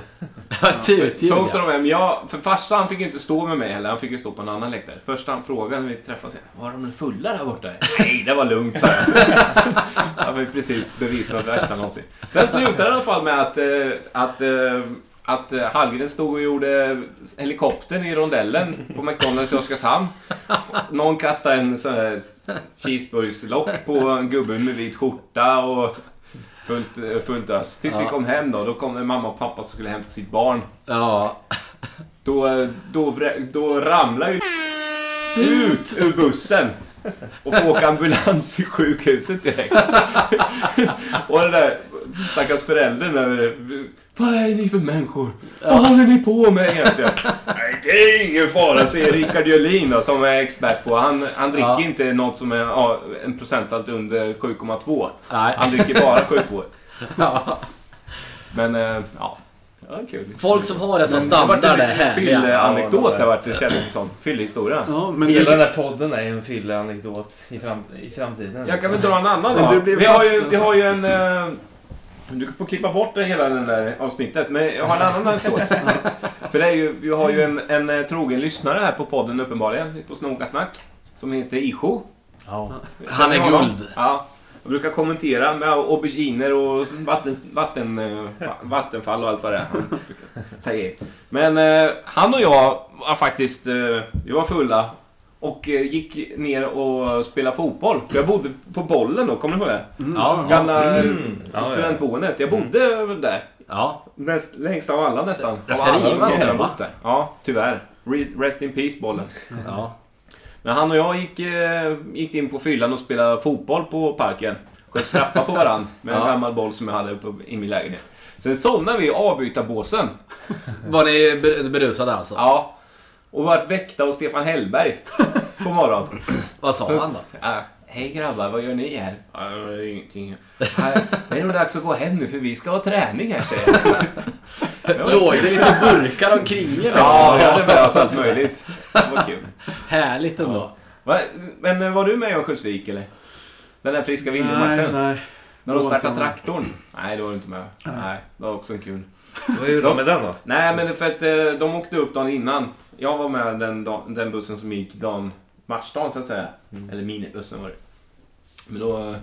Tutljud,
Så åkte
ja.
de hem. Jag, för farsan han fick ju inte stå med mig heller. Han fick ju stå på en annan läktare. Först han frågade när vi träffades. Var de fulla där borta? Nej, det var lugnt, sa jag. Jag var precis bevittnat det värsta någonsin. Sen slutade det i alla fall med att, eh, att, eh, att eh, Hallgren stod och gjorde helikoptern i rondellen på McDonalds i Oskarshamn. Någon kastade en sån här cheeseburgslock på en gubbe med vit skjorta och fullt, eh, fullt ös. Tills vi
Ja.
kom hem då. Då kom mamma och pappa som skulle hämta sitt barn.
Ja.
Då, då, vrä- då ramlar ju ut ur bussen och får åka ambulans till sjukhuset direkt. och den där stackars föräldern där. Vad är ni för människor? Vad håller ni på med egentligen? Nej, det är ingen fara, säger Rickard Jölin då, som är expert på. Han, han dricker
Ja.
inte något som är ja, en procenthalt under 7,2.
Nej.
Han dricker bara 7,2.
Ja.
Men, eh, ja. Ja, kul.
Folk som har
det varit
standard är härliga.
fylleanekdot.
Ja,
Det har varit en kändes Fyllehistoria.
Ja, men
Hela den
du,
här podden är ju en fylleanekdot i, fram, i framtiden.
Jag kan väl dra en annan då. Vi har, ju, vi har ju en... Du får klippa bort det hela den där avsnittet, men jag har en annan anekdot. För det är ju, vi har ju en, en eh, trogen lyssnare här på podden uppenbarligen, på Snokasnack, som heter Isho.
Ja. Han är guld.
Ja. Jag brukar kommentera med auberginer och vatten, vatten, eh, va- vattenfall och allt vad det är. Han. Men eh, han och jag var faktiskt, eh, vi var fulla och eh, gick ner och spelade fotboll. För jag bodde på bollen då, kommer ni ihåg det?
Ja.
Gamla
Mm. Ja, ja.
studentboendet. Jag bodde väl där.
Ja.
Näst, längst av alla nästan.
Det ska rivas nu, va?
där. Ja, tyvärr. Re- Rest in peace bollen.
Ja.
Men han och jag gick, eh, gick in på fyllan och spelade fotboll på parken. Sköt straffar på varann med en
Ja.
gammal boll som jag hade uppe i min lägenhet. Sen somnade vi i avbytarbåsen.
Var ni ber- berusade alltså?
Ja. Och vart väckta av Stefan Hellberg på morgonen.
Vad sa han då?
Ja, Hej grabbar, vad gör ni här? Ja, det är ingenting. Ja, Det är nog dags att gå hem nu för vi ska ha träning här säger jag.
Låg det lite burkar omkring er? då?
Ja, vi hade med oss allt möjligt. Det var kul.
Härligt ändå.
Va, men var du med i Örnsköldsvik eller? Den där friska
nej,
vintermatchen?
nej.
När de startade traktorn? Nej, då var du inte med. Nej, det var också en kul.
Vad gjorde de med den då?
Nej, men för att eh, de åkte upp dagen innan. Jag var med den, den bussen som gick dagen, matchdagen så att säga. Eller minibussen var det. Men då,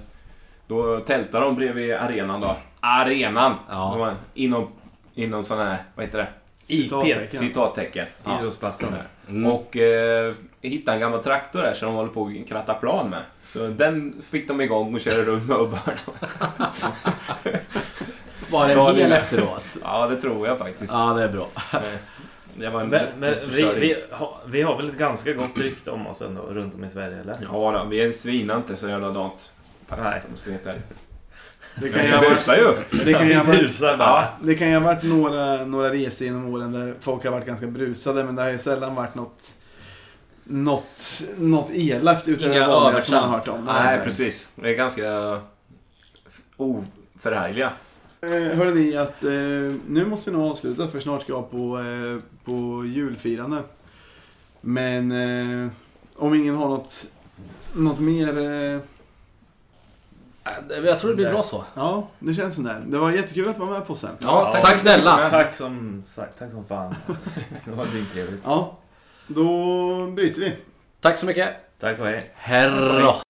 då tältade de bredvid arenan då. Arenan!
Ja.
Inom, inom sån här, vad heter det?
Citattecken.
Citattecken. Ja.
Idrottsplatsen.
Mm.
Och eh, hittade en gammal traktor där som de håller på att kratta plan med. Så den fick de igång och körde runt med ubbaren.
Var det en hel efteråt?
Ja, det tror jag faktiskt.
Ja, det är bra.
Det var en
Men, men vi, vi, har, vi har väl ett ganska gott rykte om oss ändå runt om i Sverige, eller?
Ja, då, vi är svinar inte så jävla dant. Faktiskt,
Nej.
om jag ska vara helt ärlig.
Det kan ju
jag
ha
busar ju.
det kan ju ha varit.
Ja.
det kan ju ha varit några, några resor genom åren där folk har varit ganska brusade, men det har ju sällan varit något något, något elakt utöver det vanliga som man har hört om.
Nej, precis. Vi är ganska oförargliga.
Eh, hörde ni att eh, nu måste vi nog avsluta för snart ska jag på, eh, på julfirande. Men eh, om ingen har något, något mer... Eh,
Jag tror det blir bra så.
ja, det känns som det. Det var jättekul att vara med på sen.
Ja,
tack.
Tack snälla.
Tack som, tack som fan. Det var trevligt.
Ja, då bryter vi.
Tack så mycket.
Tack och hej.
Herra.